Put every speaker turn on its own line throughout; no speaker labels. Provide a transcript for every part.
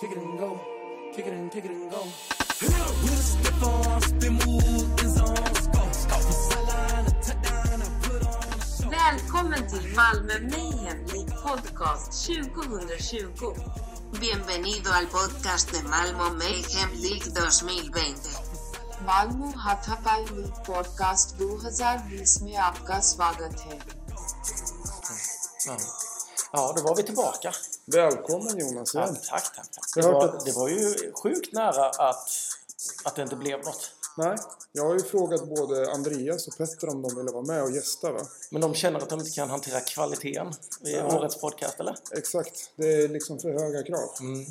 kick it and go, kick it and kick it and go. With a stiff arm, spin move, in zone, scope, scope. Sideline, a touchdown, I put on a show.
Välkommen till Malmö Mayhem League Podcast 2020.
Bienvenido al podcast de Malmo Mayhem League 2020.
मालूम हाथापाई league podcast 2020 में आपका स्वागत है
Ja. ja, då var vi tillbaka.
Välkommen Jonas
Ja,
igen.
tack, tack, tack.
Jag
Det var, det var ju sjukt nära att, att det inte blev något.
Nej, jag har ju frågat både Andreas och Petter om de ville vara med och gästa va?
Men de känner att de inte kan hantera kvaliteten i
Ja.
årets podcast, eller?
Exakt, det är liksom för höga krav.
Mm.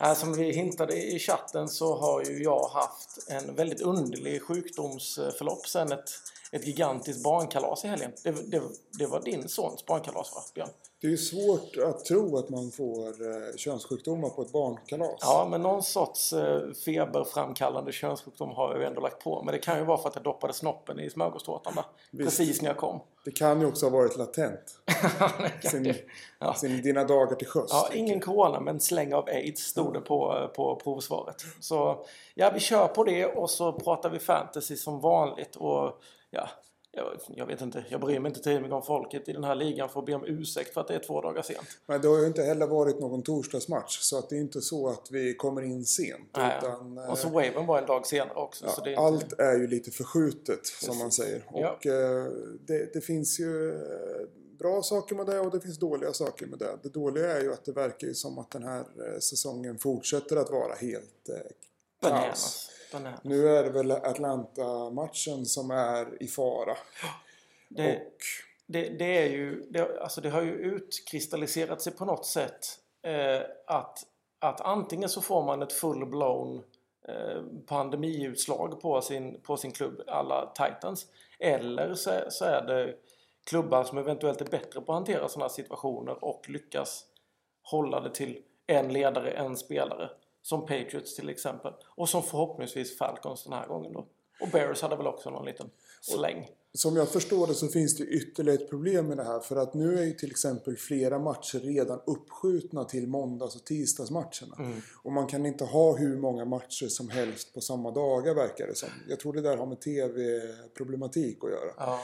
Äh, som vi hintade i chatten så har ju jag haft en väldigt underlig sjukdomsförlopp sen ett, ett gigantiskt barnkalas i helgen. Det, det, det var din sons barnkalas va, Björn?
Det är ju svårt att tro att man får eh, könssjukdomar på ett barnkalas.
Ja, men någon sorts eh, feberframkallande könssjukdom har jag ju ändå lagt på. Men det kan ju vara för att jag doppade snoppen i smörgåstårtan. Precis när jag kom.
Det kan ju också ha varit latent. Sin,
Ja.
sin, dina dagar till sjöss.
Ja, ingen corona men släng av aids stod det på, på provsvaret. Så ja, vi kör på det och så pratar vi fantasy som vanligt. Och ja, jag, jag vet inte, jag bryr mig inte tillräckligt mycket om folket i den här ligan för att be om ursäkt för att det är två dagar sent.
Men det har ju inte heller varit någon torsdagsmatch. Så att det är inte så att vi kommer in sent.
Nej.
Utan, eh,
Och så waven var en dag senare också. så det är inte...
Allt är ju lite förskjutet som man säger.
Ja.
Och eh, det, det finns ju eh, bra saker med det och det finns dåliga saker med det. Det dåliga är ju att det verkar ju som att den här säsongen fortsätter att vara helt kaos.
Bananas.
Nu är det väl Atlanta-matchen som är i fara.
Det,
Och
det, det är ju, det, alltså det har ju utkristalliserat sig på något sätt eh, att, att antingen så får man ett full-blown eh, pandemiutslag på sin, på sin klubb, alla Titans. Eller så, är- så är det klubbar som eventuellt är bättre på att hantera sådana situationer och lyckas hålla det till en ledare, en spelare. Som Patriots till exempel. Och som förhoppningsvis Falcons den här gången då. Och Bears hade väl också någon liten släng.
Som jag förstår det så finns det ytterligare ett problem med det här. För att nu är ju till exempel flera matcher redan uppskjutna till måndags och tisdagsmatcherna.
Mm.
Och man kan inte ha hur många matcher som helst på samma dagar verkar det som. Jag tror det där har med tv-problematik att göra.
Ja.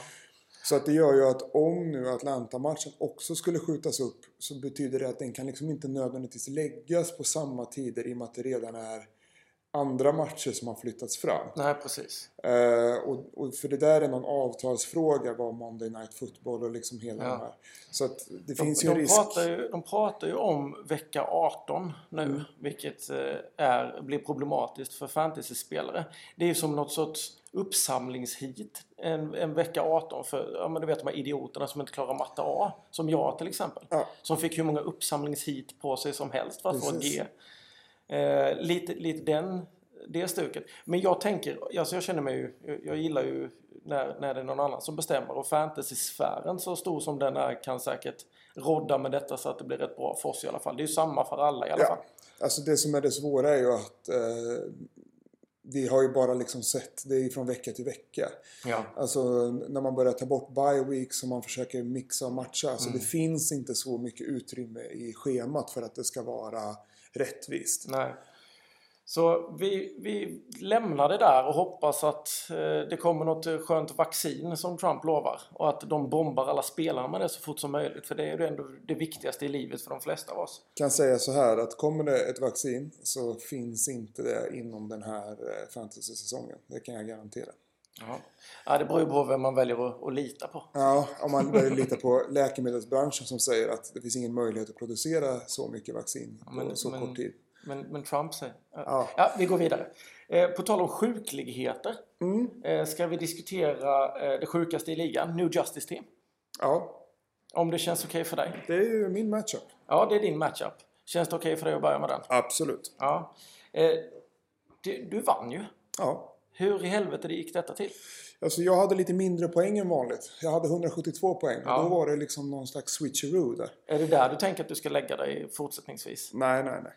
Så att det gör ju att om nu Atlanta-matchen också skulle skjutas upp så betyder det att den kan liksom inte nödvändigtvis läggas på samma tider i och med att det redan är andra matcher som har flyttats fram.
Nej, precis.
Eh, och, och för det där är någon avtalsfråga vad Monday Night Football och liksom hela
Ja.
de här. Så att det
De,
finns ju en
de,
risk.
pratar ju, de pratar ju om vecka 18 nu,
Mm.
vilket eh, är, blir problematiskt för fantasyspelare. Det är ju som något sorts uppsamlingshit en, en vecka 18 för, ja men du vet de här idioterna som inte klarar matte A, som jag till exempel.
Ja.
Som fick hur många uppsamlingshit på sig som helst för att få ett. G. Eh, lite, lite den, det stuket. Men jag tänker, alltså jag känner mig ju, jag, jag gillar ju när, när det är någon annan som bestämmer och fantasy-sfären så stor som den är kan säkert rodda med detta så att det blir rätt bra för oss i alla fall. Det är ju samma för alla i alla fall.
Ja. Alltså det som är det svåra är ju att eh, vi har ju bara liksom sett det är från vecka till vecka.
Ja.
Alltså när man börjar ta bort bye weeks och man försöker mixa och matcha. Alltså
Mm.
det finns inte så mycket utrymme i schemat för att det ska vara rättvist.
Nej. Så vi, vi lämnar det där och hoppas att eh, det kommer något eh, skönt vaccin som Trump lovar. Och att de bombar alla spelarna med det så fort som möjligt. För det är ju ändå det viktigaste i livet för de flesta av oss.
kan säga så här att kommer det ett vaccin så finns inte det inom den här eh, fantasy-säsongen. Det kan jag garantera.
Ja. Ja, det beror ju på vem man väljer att, att lita på.
Ja, om man börjar lita på läkemedelsbranschen som säger att det finns ingen möjlighet att producera så mycket vaccin på
men-
så
men-
kort tid.
Men, men Trump säger... Ja.
Ja.
vi går vidare. Eh, på tal om sjukligheter.
Mm.
Eh, ska vi diskutera eh, det sjukaste i ligan, New Justice Team.
Ja,
Om det känns okej för dig.
det är ju min matchup.
Ja, det är din matchup. Känns det okej för dig att börja med den?
Absolut.
Ja. Du, du vann ju.
Ja.
Hur i helvete det gick detta till?
Alltså jag hade lite mindre poäng än vanligt. Jag hade 172 poäng.
Ja.
Och då var det liksom någon slags switcheroo där.
Är det där du tänker att du ska lägga dig fortsättningsvis?
Nej, nej, nej.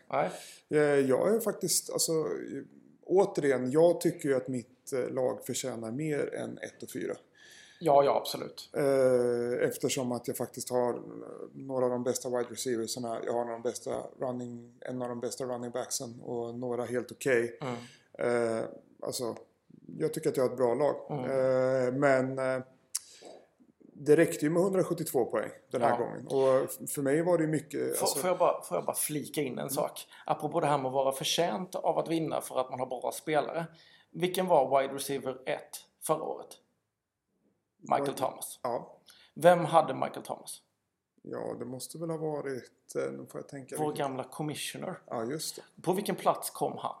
Nej.
Eh, Jag är faktiskt, alltså återigen, jag tycker ju att mitt eh, lag förtjänar mer än 1 och 4.
Ja, ja absolut.
Eh, eftersom att jag faktiskt har några av de bästa wide receiversarna. Jag har några av de bästa running, en av de bästa running backsen och några helt okej.
Mm.
Eh, alltså, jag tycker att jag har ett bra lag.
Mm.
Eh, men eh, det räckte ju med 172 poäng den här
Ja.
gången. Och för mig var det mycket... Alltså,
får, jag bara, får jag bara flika in en sak? Apropå det här med att vara förtjänt av att vinna för att man har bra spelare. Vilken var wide receiver 1 förra året? Michael
Var-
Thomas.
ja,
Vem hade Michael Thomas?
ja, det måste väl ha varit... eh, Nu får jag tänka.
Vår
vilken-
gamla commissioner.
Ja, just det.
På vilken plats kom han?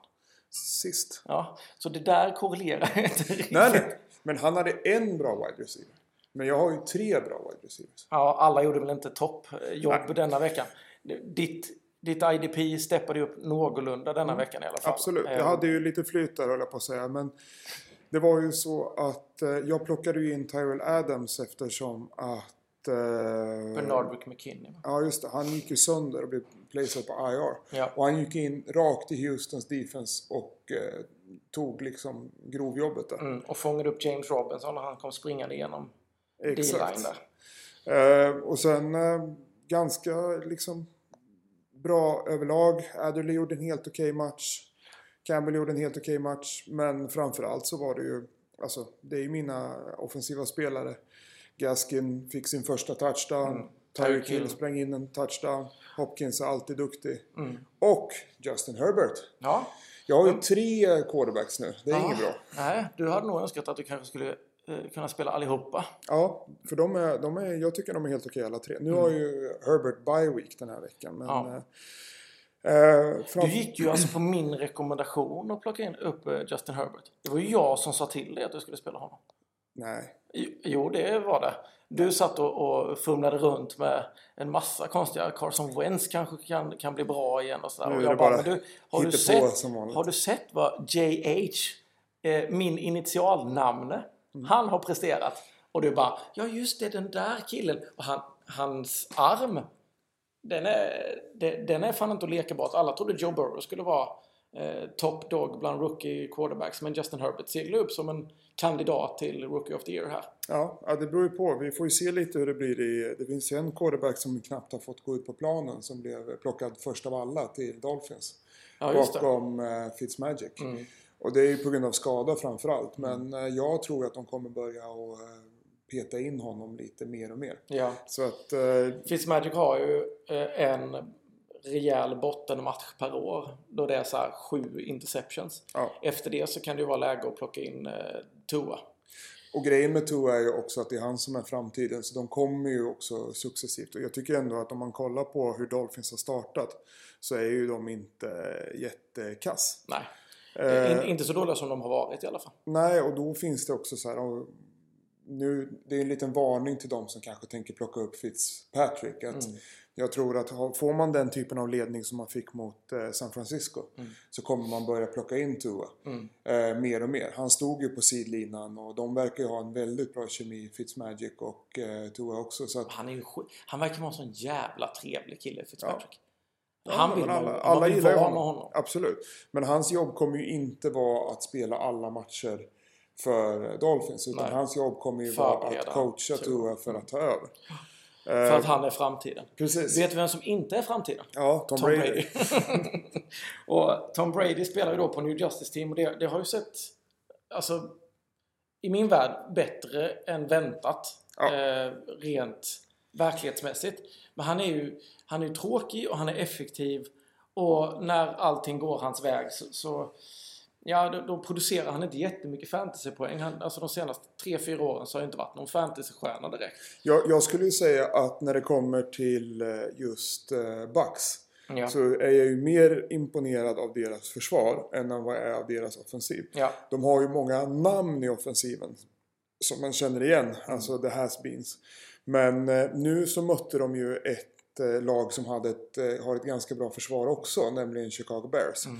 Sist.
Ja, så det där korrelerar inte riktigt.
Nej, nej. Men han hade en bra wide receiver. Men jag har ju tre bra wide receivers.
Ja, alla gjorde väl inte toppjobb
Nej.
denna veckan. Ditt, ditt IDP steppade upp någorlunda denna veckan i alla fall.
Mm. Absolut.
Eh,
Jag hade ju lite flyt där höll jag på att säga. Men det var ju så att eh, jag plockade ju in Tyrell Adams eftersom att... Eh,
Bernard McKinney.
Ja, just det. Han gick ju sönder och blev placed på IR.
Ja.
Och han gick in rakt i Houstons defense och eh, tog liksom grovjobbet där.
Mm, och fångade upp James Robinson när han kom springande igenom D-line där.
Eh, och sen eh, ganska liksom bra överlag. Adderley gjorde en helt okej match. Campbell gjorde en helt okej match. Men framförallt så var det ju, alltså det är ju mina offensiva spelare. Gaskin fick sin första touchdown.
Mm.
Tyreek Hill sprang in en touchdown. Hopkins är alltid duktig.
Mm.
Och Justin Herbert.
Ja.
Jag har ju tre quarterbacks nu. Det är
ja.
inget bra.
Nej, du hade nog önskat att du kanske skulle eh, kunna spela allihopa.
Ja, för de är, de är, jag tycker de är helt okej alla tre. Nu har ju Herbert bye week den här veckan. Men,
Mm. Ja.
eh, eh, fram-
Du gick ju alltså på min rekommendation att plocka in upp eh, Justin Herbert. Det var ju jag som sa till dig att du skulle spela honom.
Nej.
Jo, det var det. Du satt och, och fumlade runt med en massa konstiga... Carson Wentz kanske kan, kan bli bra igen och sådär.
Nu
Och
är
jag
det
bara,
bara
du, har du, sett,
som vanligt."
har du sett vad JH, eh, min initialnamne,
Mm.
han har presterat? Och du bara, ja just det, den där killen. Och han, hans arm, den är, den är fan inte att leka bort. Alla trodde Joe Burrow skulle vara eh, top dog bland rookie quarterbacks. Men Justin Herbert seglar upp som en kandidat till Rookie of the Year här.
Ja, det beror ju på. Vi får ju se lite hur det blir i... Det finns ju en quarterback som knappt har fått gå ut på planen som blev plockad först av alla till Dolphins.
Ja,
bakom eh, Fitzmagic.
Mm.
Och det är ju på grund av skada framförallt. Men eh, jag tror att de kommer börja och eh, peta in honom lite mer och mer.
Ja.
Så att... Eh,
Fitzmagic har ju eh, en rejäl bottenmatch per år. Då det är så sju interceptions.
ja.
Efter det så kan det ju vara läge att plocka in eh, Tua.
Och grejen med Tua är ju också att det är han som är framtiden. Så de kommer ju också successivt. Och jag tycker ändå att om man kollar på hur Dolphins har startat. Så är ju de inte jättekass.
Nej,
Eh,
In, inte så dåliga som de har varit i alla fall.
Nej, och då finns det också så här. Nu, det är en liten varning till de som kanske tänker plocka upp Fitzpatrick. Att
Mm.
Jag tror att får man den typen av ledning som man fick mot eh, San Francisco. Så kommer man börja plocka in Tua.
Mm.
Eh, mer och mer. Han stod ju på sidlinan och de verkar ju ha en väldigt bra kemi, Fitzmagic och eh, Tua också. Så att,
Han, är ju, han verkar vara en sån jävla trevlig kille, Fitzpatrick.
Ja,
han vill
alla, alla
vill
gillar
vara
honom.
honom.
Absolut. Men hans jobb kommer ju inte vara att spela alla matcher för Dolphins. Utan
Nej.
hans jobb kommer ju vara att coacha
Tua.
Tua för att ta över.
För att han är framtiden.
Precis.
Vet du vem som inte är framtiden?
Ja, Tom,
Tom
Brady.
Brady. och Tom Brady spelar ju då på New Justice Team och det, det har ju sett, alltså, i min värld bättre än väntat.
Ja.
Eh, rent verklighetsmässigt. Men han är ju han är tråkig och han är effektiv. Och när allting går hans väg så, så Ja, då, då producerar han inte jättemycket fantasypoäng. Han, alltså de senaste 3-4 åren så har det inte varit någon fantasystjärna direkt.
Jag, jag skulle ju säga att när det kommer till eh, just eh, Bucks.
Ja.
Så är jag ju mer imponerad av deras försvar än vad jag är av deras offensiv.
Ja.
De har ju många namn i offensiven. Som man känner igen. Alltså the has-beens. Men eh, nu så mötte de ju ett lag som hade ett, har ett ganska bra försvar också. Nämligen Chicago Bears. Eh,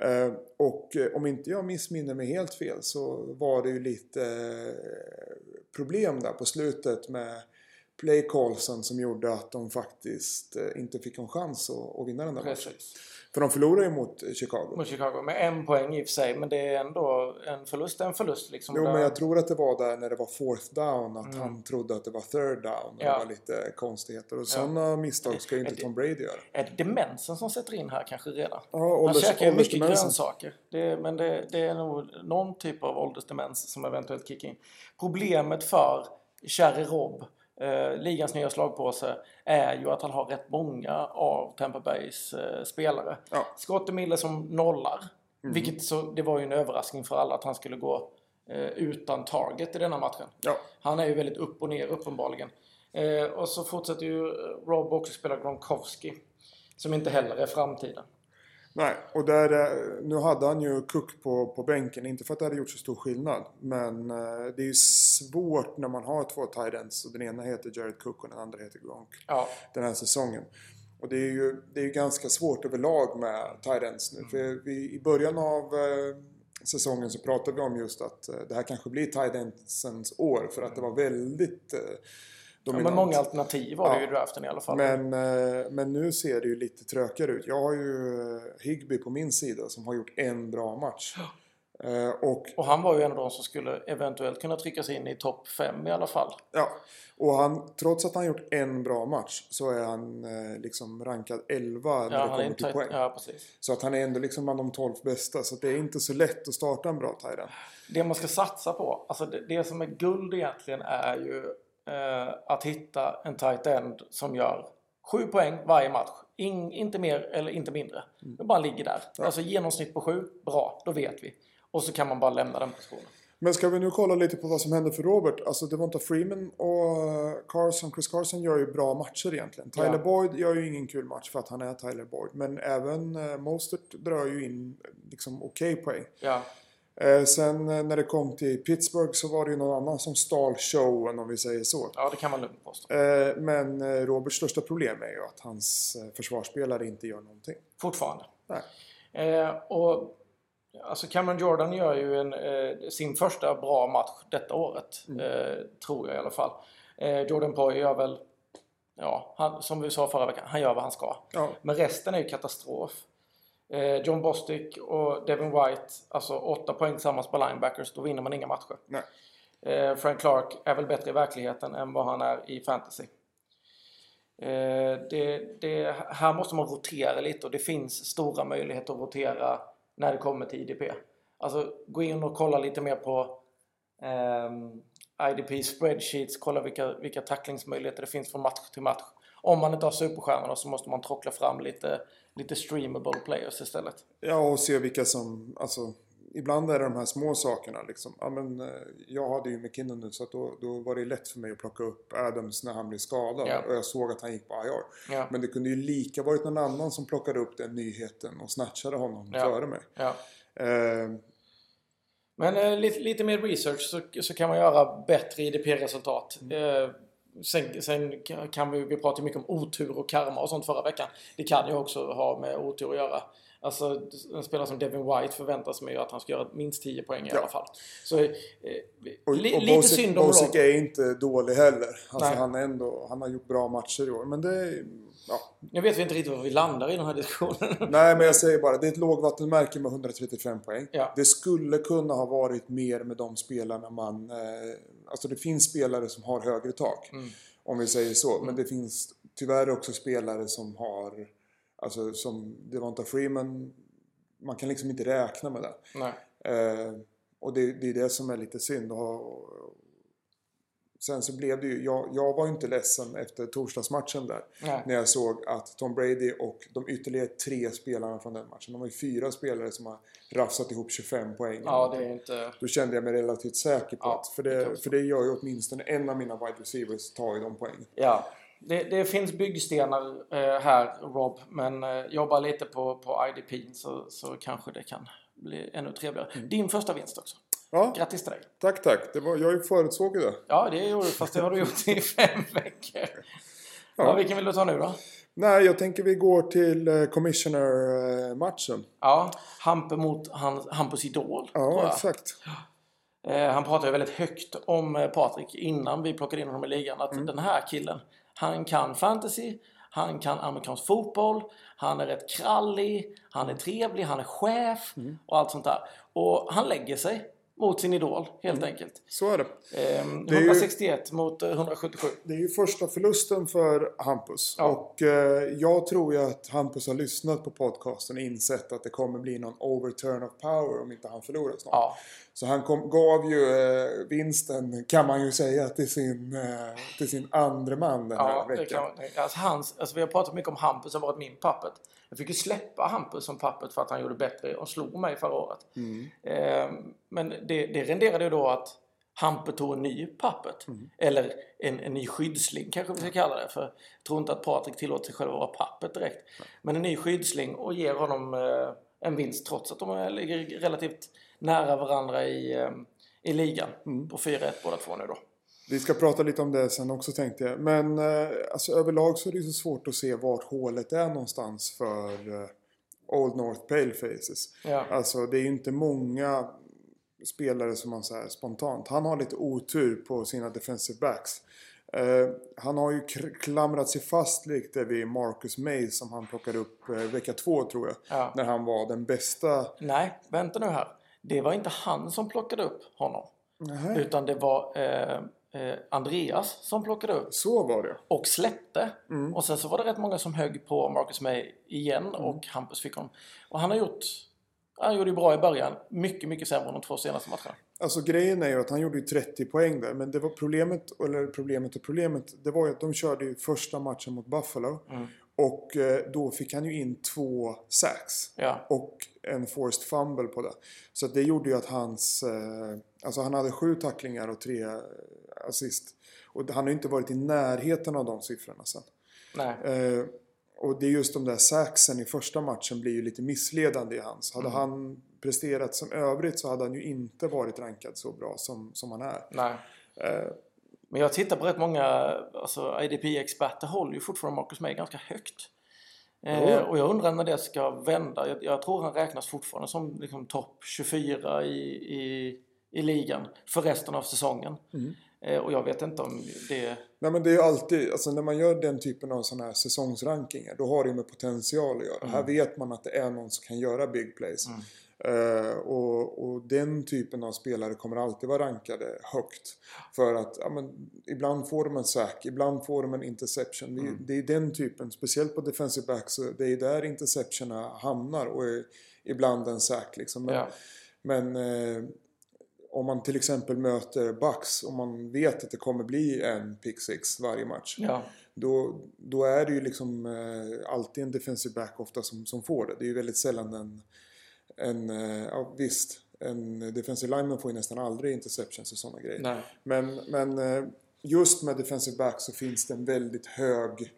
Eh, och eh, om inte jag missminner mig helt fel så var det ju lite eh, problem där på slutet med play callsen som gjorde att de faktiskt inte fick en chans att, att vinna den där matchen. För de förlorade ju mot eh, Chicago.
Mot Chicago med en poäng i och för sig, men det är ändå en förlust en förlust. Liksom.
Jo,
Där-
men jag tror att det var där när det var fourth down att han trodde att det var third down. Och
Mm. Ja.
Det var lite konstigheter. Och sådana misstag ska ju inte
det-
Tom Brady göra.
Är det demensen som sätter in här kanske redan?
Ja,
Han
ålders,
käkar ju mycket grönsaker. Det, men det, det är nog någon typ av åldersdemens som eventuellt kickar in. Problemet för Cherry Robb, eh, ligans nya slagpåse, är ju att han har rätt många av Tampa Bays eh, spelare.
Ja.
Scott Miller som nollar.
Mm.
Vilket så, det var ju en överraskning för alla att han skulle gå eh, utan target i denna matchen.
Ja.
Han är ju väldigt upp och ner uppenbarligen. Eh, och så fortsätter ju Rob också spela Gronkowski. Som inte heller är framtiden.
Nej, och där, eh, nu hade han ju Cook på, på bänken. Inte för att det hade gjort så stor skillnad. Men eh, det är ju svårt när man har två tight ends. Och den ena heter Jared Cook och den andra heter Gronk.
Ja,
Den här säsongen. Och det är ju, det är ju ganska svårt överlag med tight ends nu. För vi, i början av eh, säsongen så pratade vi om just att det här kanske blir tight endsens år. För att det var väldigt
ja men många alternativ var det ju i draften i alla fall.
Men, eh, men nu ser det ju lite trökigare ut. Jag har ju eh, Higby på min sida som har gjort en bra match. Eh, Och,
Och han var ju en av de som skulle eventuellt kunna trycka sig in i topp 5 i alla fall.
ja, och han, trots att han gjort en bra match så är han eh, liksom rankad 11 när
Ja,
det
han är
kommer till poäng.
ja, precis.
Så att han är ändå liksom bland de 12 bästa. Så det är inte så lätt att starta en bra tight end.
Det man ska satsa på, alltså det, det som är guld egentligen är ju eh, att hitta en tight end som gör 7 poäng varje match. In, inte mer eller inte mindre. Det bara ligger där. Alltså genomsnitt på 7, bra, då vet vi. Och så kan man bara lämna den positionen.
Men ska vi nu kolla lite på vad som händer för Robert? Alltså Devonta Freeman och eh, Carson, Chris Carson gör ju bra matcher egentligen. Tyler
Ja.
Boyd gör ju ingen kul match för att han är Tyler Boyd. Men även eh, Mostert drar ju in liksom okej poäng.
Ja,
Eh, sen eh, när det kom till Pittsburgh så var det ju någon annan som stal showen om vi säger så.
ja det kan man lugnt påstå.
Eh, men Roberts största problem är ju att hans försvarsspelare inte gör någonting.
Fortfarande. Eh, och alltså Cameron Jordan gör ju en, eh, sin första bra match detta året.
Mm.
Eh, tror jag i alla fall. Eh, Jordan Poy gör väl, ja, han, som vi sa förra veckan, han gör vad han ska.
Ja.
Men resten är ju katastrof. Eh, John Bostic och Devin White, alltså åtta poäng tillsammans på linebackers, då vinner man inga matcher.
Nej.
Eh, Frank Clark är väl bättre i verkligheten än vad han är i fantasy. Eh, det, det, här måste man rotera lite och det finns stora möjligheter att rotera när det kommer till IDP. Alltså gå in och kolla lite mer på ehm, IDP spreadsheets, kolla vilka, vilka tacklingsmöjligheter det finns från match till match. Om man inte har superstjärnorna så måste man trockla fram lite, lite streamable players istället.
Ja, och se vilka som... Alltså, ibland är det de här små sakerna liksom. Ja, men, eh, jag hade ju McKinnon nu så att då, då var det lätt för mig att plocka upp Adams när han blev skadad.
Ja.
Och jag såg att han gick på IR.
Ja.
Men det kunde ju lika varit någon annan som plockade upp den nyheten och snatchade honom
Ja.
före mig. Eh,
Men eh, lite, lite mer research så, så kan man göra bättre IDP-resultat. Eh, sen, sen kan vi, vi prata mycket om otur och karma och sånt förra veckan. Det kan ju också ha med otur att göra. Alltså en spelare som Devin White förväntas ju att han ska göra minst 10 poäng i
Ja.
alla fall. Så eh,
och,
li,
och
lite
Bosic,
synd om
Bosic är inte dålig heller. Alltså, han, är ändå, han har gjort bra matcher i år. Men det. Ja.
Nu vet vi inte riktigt var vi landar i den här diskussionen.
Nej, men jag säger bara, det är ett lågvattenmärke med 135 poäng.
Ja.
Det skulle kunna ha varit mer med de spelarna man... Eh, alltså det finns spelare som har högre tak.
Mm.
Om vi säger så. Men det finns tyvärr också spelare som har... Alltså som Devonta Freeman. Man kan liksom inte räkna med det. Eh, och det, det är det som är lite synd. Och, sen så blev det ju... Jag, jag var ju inte ledsen efter torsdagsmatchen där.
Nej.
När jag såg att Tom Brady och de ytterligare tre spelarna från den matchen. De var ju fyra spelare som har rafsat ihop 25 poäng.
Ja, det är inte...
Då kände jag mig relativt säker på
Ja,
att... För
det
för det gör ju åtminstone en av mina wide receivers tar ju de poängen.
Ja, det, det finns byggstenar eh, här Rob, men eh, jobba lite på, på IDP så, så kanske det kan bli ännu trevligare.
Mm.
Din första vinst också.
Ja,
Grattis till dig!
tack tack. Det var, jag förutsåg ju det.
Ja, det gjorde du, fast det har du gjort i fem veckor. Ja. vilken vill du ta nu då?
Nej, jag tänker vi går till eh, Commissioner-matchen.
Ja, Hampe mot han, Hampus Idol.
Ja, exakt.
Eh, han pratade väldigt högt om eh, Patrik innan vi plockade in honom i ligan. Att den här killen, han kan fantasy, han kan amerikansk fotboll, han är rätt krallig, han är trevlig, han är chef och allt sånt där. Och han lägger sig mot sin idol helt enkelt.
Så är det.
Ehm,
Det är ju-
161 mot eh, 177.
Det är ju första förlusten för Hampus.
Ja.
Och eh, jag tror ju att Hampus har lyssnat på podcasten och insett att det kommer bli någon overturn of power om inte han förlorar snart.
Ja,
Så han kom, gav ju eh, vinsten, kan man ju säga, till sin, eh, till sin andra man den här
ja det
veckan.
kan, man- alltså hans, alltså vi har pratat mycket om Hampus som varit min pappet. Jag fick ju släppa Hampus som pappet för att han gjorde bättre och slog mig förra året.
Mm.
Ehm, men det, det renderade ju då att Hampe tog en ny pappet.
Mm.
Eller en, en ny skyddsling kanske vi ska kalla det. För jag tror inte att Patrik tillåter sig själv att vara pappet direkt. Men en ny skyddsling och ger honom eh, en vinst trots att de eh, ligger relativt nära varandra i, eh, i ligan.
Mm.
På 4-1 båda två nu då.
Vi ska prata lite om det sen också tänkte jag. Men eh, alltså, överlag så är det så svårt att se vart hålet är någonstans för eh, Old North Palefaces.
Ja.
Alltså det är ju inte många spelare som man säger spontant. Han har lite otur på sina defensive backs. Eh, han har ju klamrat sig fast lite vid Marcus May som han plockade upp eh, vecka två tror jag.
Ja.
När han var den bästa.
Nej, vänta nu här. Det var inte han som plockade upp honom.
Nähä.
Utan det var eh, Andreas som plockade upp
Så var det.
och släppte.
Mm.
Och sen så var det rätt många som högg på Marcus May igen och Hampus fick honom. Och han har gjort... Han gjorde ju bra i början. Mycket, mycket sämre än de två senaste matcherna.
Alltså grejen är ju att han gjorde ju 30 poäng där. Men det var problemet, eller problemet och problemet. Det var ju att de körde ju första matchen mot Buffalo.
Mm.
Och eh, då fick han ju in två sacks.
Ja,
Och en forced fumble på det. Så det gjorde ju att hans... Eh, alltså han hade sju tacklingar och tre eh, assist. Och han har ju inte varit i närheten av de siffrorna sen. Eh, och det är just de där sacksen i första matchen blir ju lite missledande i hans. Hade han presterat som övrigt så hade han ju inte varit rankad så bra som, som han är. Eh,
Men jag tittar på rätt många alltså IDP-experter håller ju fortfarande Marcus May ganska högt. Eh, och jag undrar när det ska vända. Jag, jag tror han räknas fortfarande som liksom, topp 24 i, i, i ligan för resten av säsongen.
Mm.
Eh, och jag vet inte om det...
Nej men det är ju alltid, alltså när man gör den typen av sådana här säsongsrankingar då har det ju med potential att göra. Här vet man att det är någon som kan göra big plays. Eh, och, och den typen av spelare kommer alltid vara rankade högt. För att ja, men, ibland får de en sack, ibland får de en interception. Det, är- det är den typen, speciellt på defensive backs, så det är där interceptionerna hamnar och är, ibland en sack. Liksom. Men,
Ja.
men eh, om man till exempel möter Bucks och man vet att det kommer bli en pick six varje match.
Ja,
Då, då är det ju liksom eh, alltid en defensive back ofta som, som får det. Det är ju väldigt sällan en, en eh, ja, visst, en defensive lineman får ju nästan aldrig interceptions och sådana grejer.
nej.
Men, men eh, just med defensive back så finns det en väldigt hög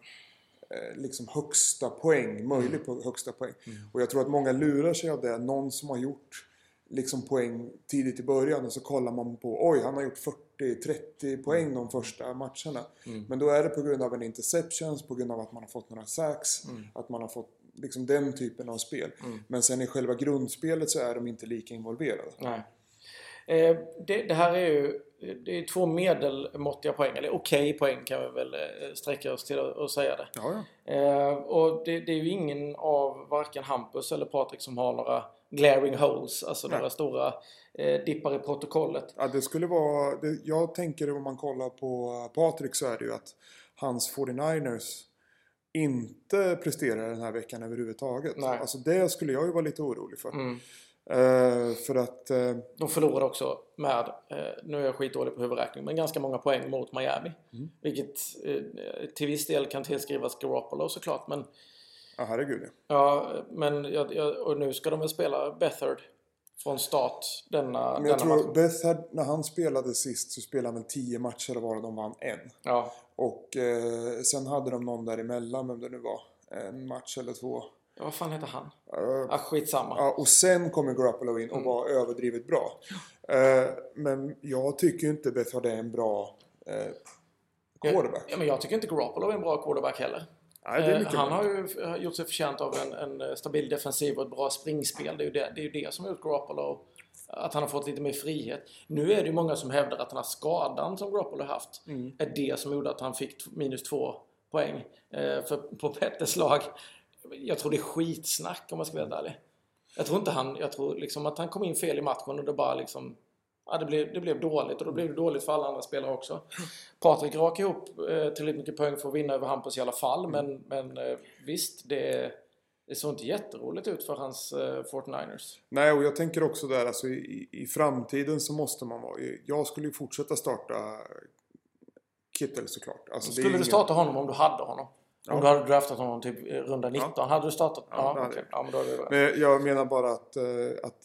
eh, liksom högsta poäng, möjlig på högsta poäng. Och jag tror att många lurar sig av det. Någon som har gjort liksom poäng tidigt i början och så kollar man på oj, han har gjort 40-30 poäng de första matcherna. Men då är det på grund av en interceptions, på grund av att man har fått några sacks, att man har fått liksom den typen av spel. Men sen i själva grundspelet så är de inte lika involverade.
nej. Eh, det, det här är ju det är två medelmåttiga poäng, eller okej poäng kan vi väl eh, sträcka oss till att att säga det.
Ja, ja.
Eh, och det, det är ju ingen av varken Hampus eller Patrik som har några glaring holes, alltså
Nej.
några stora eh, dippar i protokollet.
Ja, det skulle vara... Det, jag tänker om man kollar på Patrik så är det ju att hans 49ers inte presterar den här veckan överhuvudtaget.
Nej.
Alltså det skulle jag ju vara lite orolig för.
Mm.
Eh, för att... Eh,
De förlorade också med, eh, nu är jag skitdålig på huvudräkning, men ganska många poäng mot Miami.
Mm.
Vilket till viss del kan tillskrivas Garoppolo såklart, men
ja, herregud ja.
Men jag, jag, och nu ska de väl spela Bethard från start denna,
Men jag
denna
tror
match.
Bethard, när han spelade sist så spelade han väl 10 matcher och de vann en.
Ja,
Och eh, sen hade de någon däremellan, vem det nu var. En match eller två.
Ja, vad fan heter han?
Eh,
Ah, skitsamma.
Ja, och sen kommer Garoppolo in och
Mm.
var överdrivet bra. Eh, men jag tycker inte Bethard är en bra eh, quarterback.
Ja, men jag tycker inte Garoppolo är en bra quarterback heller.
Nej, mycket
han har ju gjort sig förtjänt av en, en stabil defensiv och ett bra springspel. Det är ju det, det, är ju det som har gjort Garoppolo Att han har fått lite mer frihet. Nu är det ju många som hävdar att den här skadan som Garoppolo har haft är det som gjorde att han fick minus två poäng eh, för, på Petters lag. Jag tror det är skitsnack om man ska vara helt ärlig. Jag tror inte han, jag tror liksom att han kom in fel i matchen och det bara liksom Ja, det blev, det blev dåligt och då blev det dåligt för alla andra spelare också. Patrik rakade ihop eh, tillräckligt mycket poäng för att vinna över Hampus i alla fall. Men, men eh, visst, det, det såg inte jätteroligt ut för hans eh, 49ers.
Nej, och jag tänker också där, alltså i, i framtiden så måste man vara... Jag skulle ju fortsätta starta Kittel såklart. Alltså,
Skulle du
ingen-
starta honom om du hade honom? Om
Ja.
du hade draftat honom typ runda 19? Hade du startat?
Ja,
Ja,
jag.
ja men då
Men jag menar bara att, eh, att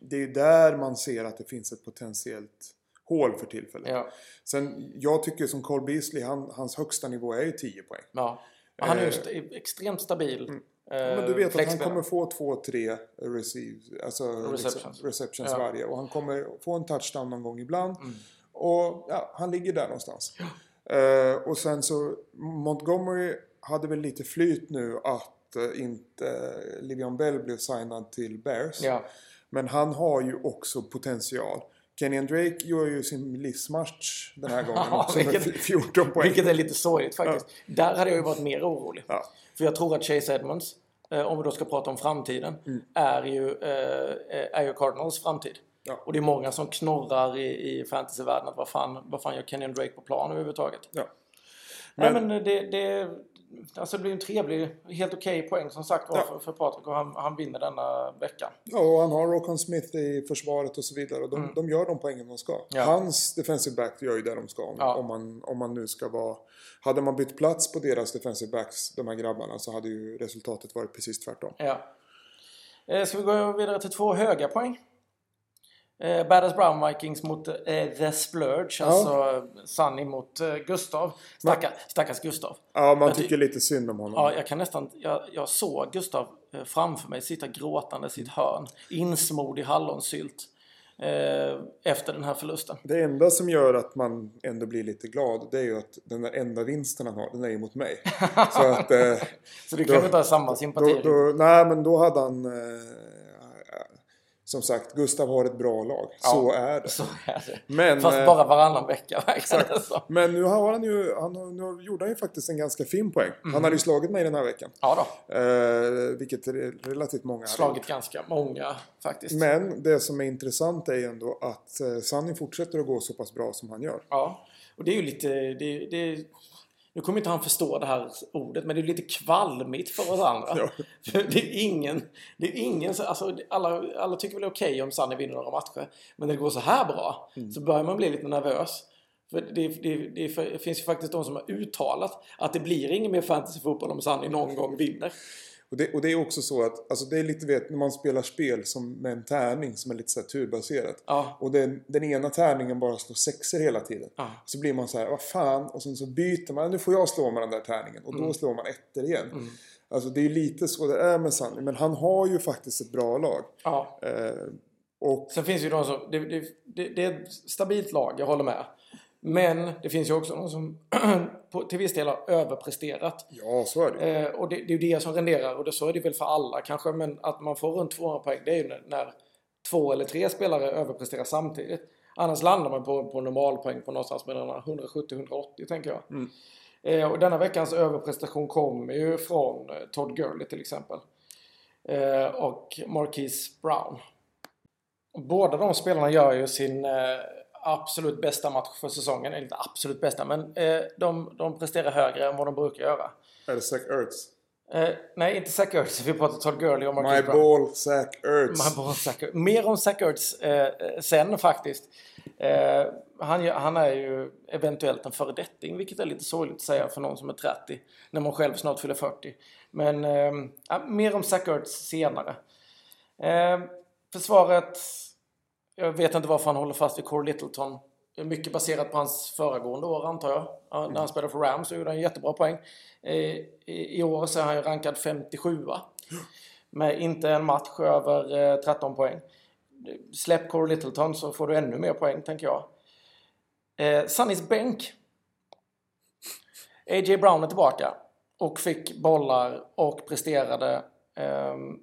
det är där man ser att det finns ett potentiellt hål för tillfället.
ja,
Sen, jag tycker som Cole Beasley, han, hans högsta nivå är ju 10 poäng.
ja. Han är ju
Eh,
extremt stabil. eh,
Men du vet att han kommer få två, tre receive, alltså
Receptions.
liksom, receptions
Ja.
varje. Och han kommer få en touchdown någon gång ibland.
Mm.
Och ja, han ligger där någonstans. Eh, och sen så Montgomery hade väl lite flyt nu att eh, inte uh, Livion Bell blev signad till Bears.
Ja.
Men han har ju också potential. Kenyon Drake gör ju sin livsmatch den här gången
Ja,
också med
vilket-
14 poäng.
Vilket är lite sorgligt faktiskt. Där hade jag ju varit mer orolig.
Ja.
För jag tror att Chase Edmonds, eh, om vi då ska prata om framtiden, är, ju, eh, är ju Cardinals framtid.
Ja.
Och det är många som knorrar i, i fantasyvärlden att vad fan, vad fan gör Kenyon Drake på plan överhuvudtaget?
Ja.
Men, Nej, men det, det, alltså det blir en trevlig, helt okej poäng som sagt var
Ja.
för, för Patrik och han, han vinner denna vecka.
Ja, och han har Rokon Smith i försvaret och så vidare. Och de, de gör de poängen de ska.
Mm. Ja.
Hans defensive back gör ju det de ska. Om,
Ja.
om, man, om man nu ska vara... Hade man bytt plats på deras defensive backs, de här grabbarna, så hade ju resultatet varit precis tvärtom.
Ja. Eh, ska vi gå vidare till två höga poäng? Eh, Badass Brown Vikings mot eh, The Splurge, alltså Sunny mot eh, Gustav. Stackar, stackars Gustav.
Ja, man
Jag ty-
tycker lite synd om honom.
Ja, jag kan nästan... Jag, jag såg Gustav eh, framför mig sitta gråtande i sitt hörn. Insmord i hallonsylt. Eh, efter den här förlusten.
Det enda som gör att man ändå blir lite glad, det är ju att den där enda vinsten han har, den är ju mot mig. Så att... Eh,
Så du kan
Då-
inte ha samma sympati.
då, då, nej, men då hade han... Som sagt, Gustav har ett bra lag. Så är det.
Så är det.
Men,
Fast
eh,
bara varannan vecka verkar det som.
Men nu har han ju, han, nu gjorde han ju faktiskt en ganska fin poäng.
Mm.
Han hade ju slagit mig den här veckan.
Ja då.
Eh, vilket är relativt många hade
Slagit
gjort.
ganska många faktiskt.
Men det som är intressant är ju ändå att eh, Sunny fortsätter att gå så pass bra som han gör.
Ja, och det är ju lite... Det, det, nu kommer inte han förstå det här ordet, men det är lite kvalmigt för oss andra. Det är ingen... Det är ingen alltså, alla, alla tycker väl det är okej om Sanne vinner några matcher. Men när det går så här bra
Mm.
så börjar man bli lite nervös. För det, det, det, det finns ju faktiskt de som har uttalat att det blir ingen mer fantasyfotboll om Sanni någon gång vinner.
Och det, och det är också så att, alltså det är lite vet när man spelar spel som med en tärning som är lite så turbaserat.
Ja.
Och den, den ena tärningen bara slår sexer hela tiden.
Ja.
Så blir man så här, vad fan? Och sen så byter man, nu får jag slå med den där tärningen. Och då
Mm.
slår man ettor igen. Alltså det är lite så det är med Sunny. Men han har ju faktiskt ett bra lag.
Ja.
Eh, och
Sen finns ju de som... Det, det, det, det är ett stabilt lag, jag håller med. Men det finns ju också de som på, till viss del har överpresterat.
ja, så är det.
Eh, och det, det är ju det som renderar och det, så är det väl för alla kanske. Men att man får runt 200 poäng det är ju när, när två eller tre spelare överpresterar samtidigt. Annars landar man på, på normalpoäng på någonstans mellan 170-180 tänker jag. Eh, och denna veckans överprestation kommer ju från eh, Todd Gurley till exempel. Eh, och Marquise Brown. Båda de spelarna gör ju sin eh, absolut bästa match för säsongen. Eller inte absolut bästa, men eh, de, de presterar högre än vad de brukar göra.
Är det Zach Ertz?
Eh, nej, inte Zach Ertz. Vi pratar Todd Gurley och
My
Marcus Brown.
ball, Zach Ertz.
My ball, Zach Ertz. Mer om Zach Ertz eh, sen faktiskt. Eh, han, han är ju eventuellt en föredetting, vilket är lite sorgligt att säga för någon som är 30. När man själv snart fyller 40. Men eh, mer om Zach Ertz senare. Eh, försvaret. Jag vet inte varför han håller fast vid Core Littleton. Mycket baserat på hans föregående år antar jag. Mm. När han spelade för Rams så gjorde han jättebra poäng. Eh, I, år så är han ju rankad 57 Med inte en match över eh, 13 poäng. Släpp Core Littleton så får du ännu mer poäng tänker jag. Sannis Sunnys bänk. A.J. Brown är tillbaka. Och fick bollar och presterade ehm,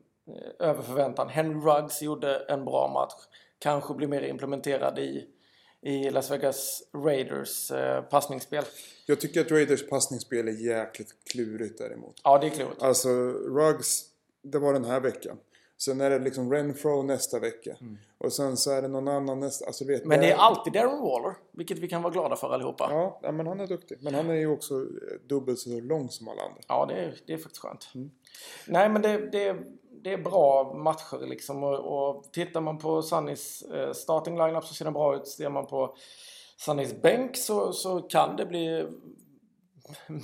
över förväntan. Henry Ruggs gjorde en bra match kanske blir mer implementerad i, i Las Vegas Raiders eh, passningsspel.
Jag tycker att Raiders passningsspel är jäkligt klurigt däremot.
Ja, det är klurigt.
Alltså Ruggs, det var den här veckan. Sen är det liksom Renfro nästa vecka. Och sen så är det någon annan nästa. Alltså, vet,
Mm. Men det är alltid Darren Waller, vilket vi kan vara glada för allihopa. Ja,
Ja, ja, men han är duktig. Men han är ju också eh, dubbelt så lång som alla andra.
det, är, det är faktiskt skönt.
Mm.
Nej, men det, det, det är bra matcher liksom. Och, och tittar man på Sunnys eh, starting lineup så ser den bra ut. Ser man på Sunnys bänk så, så kan det bli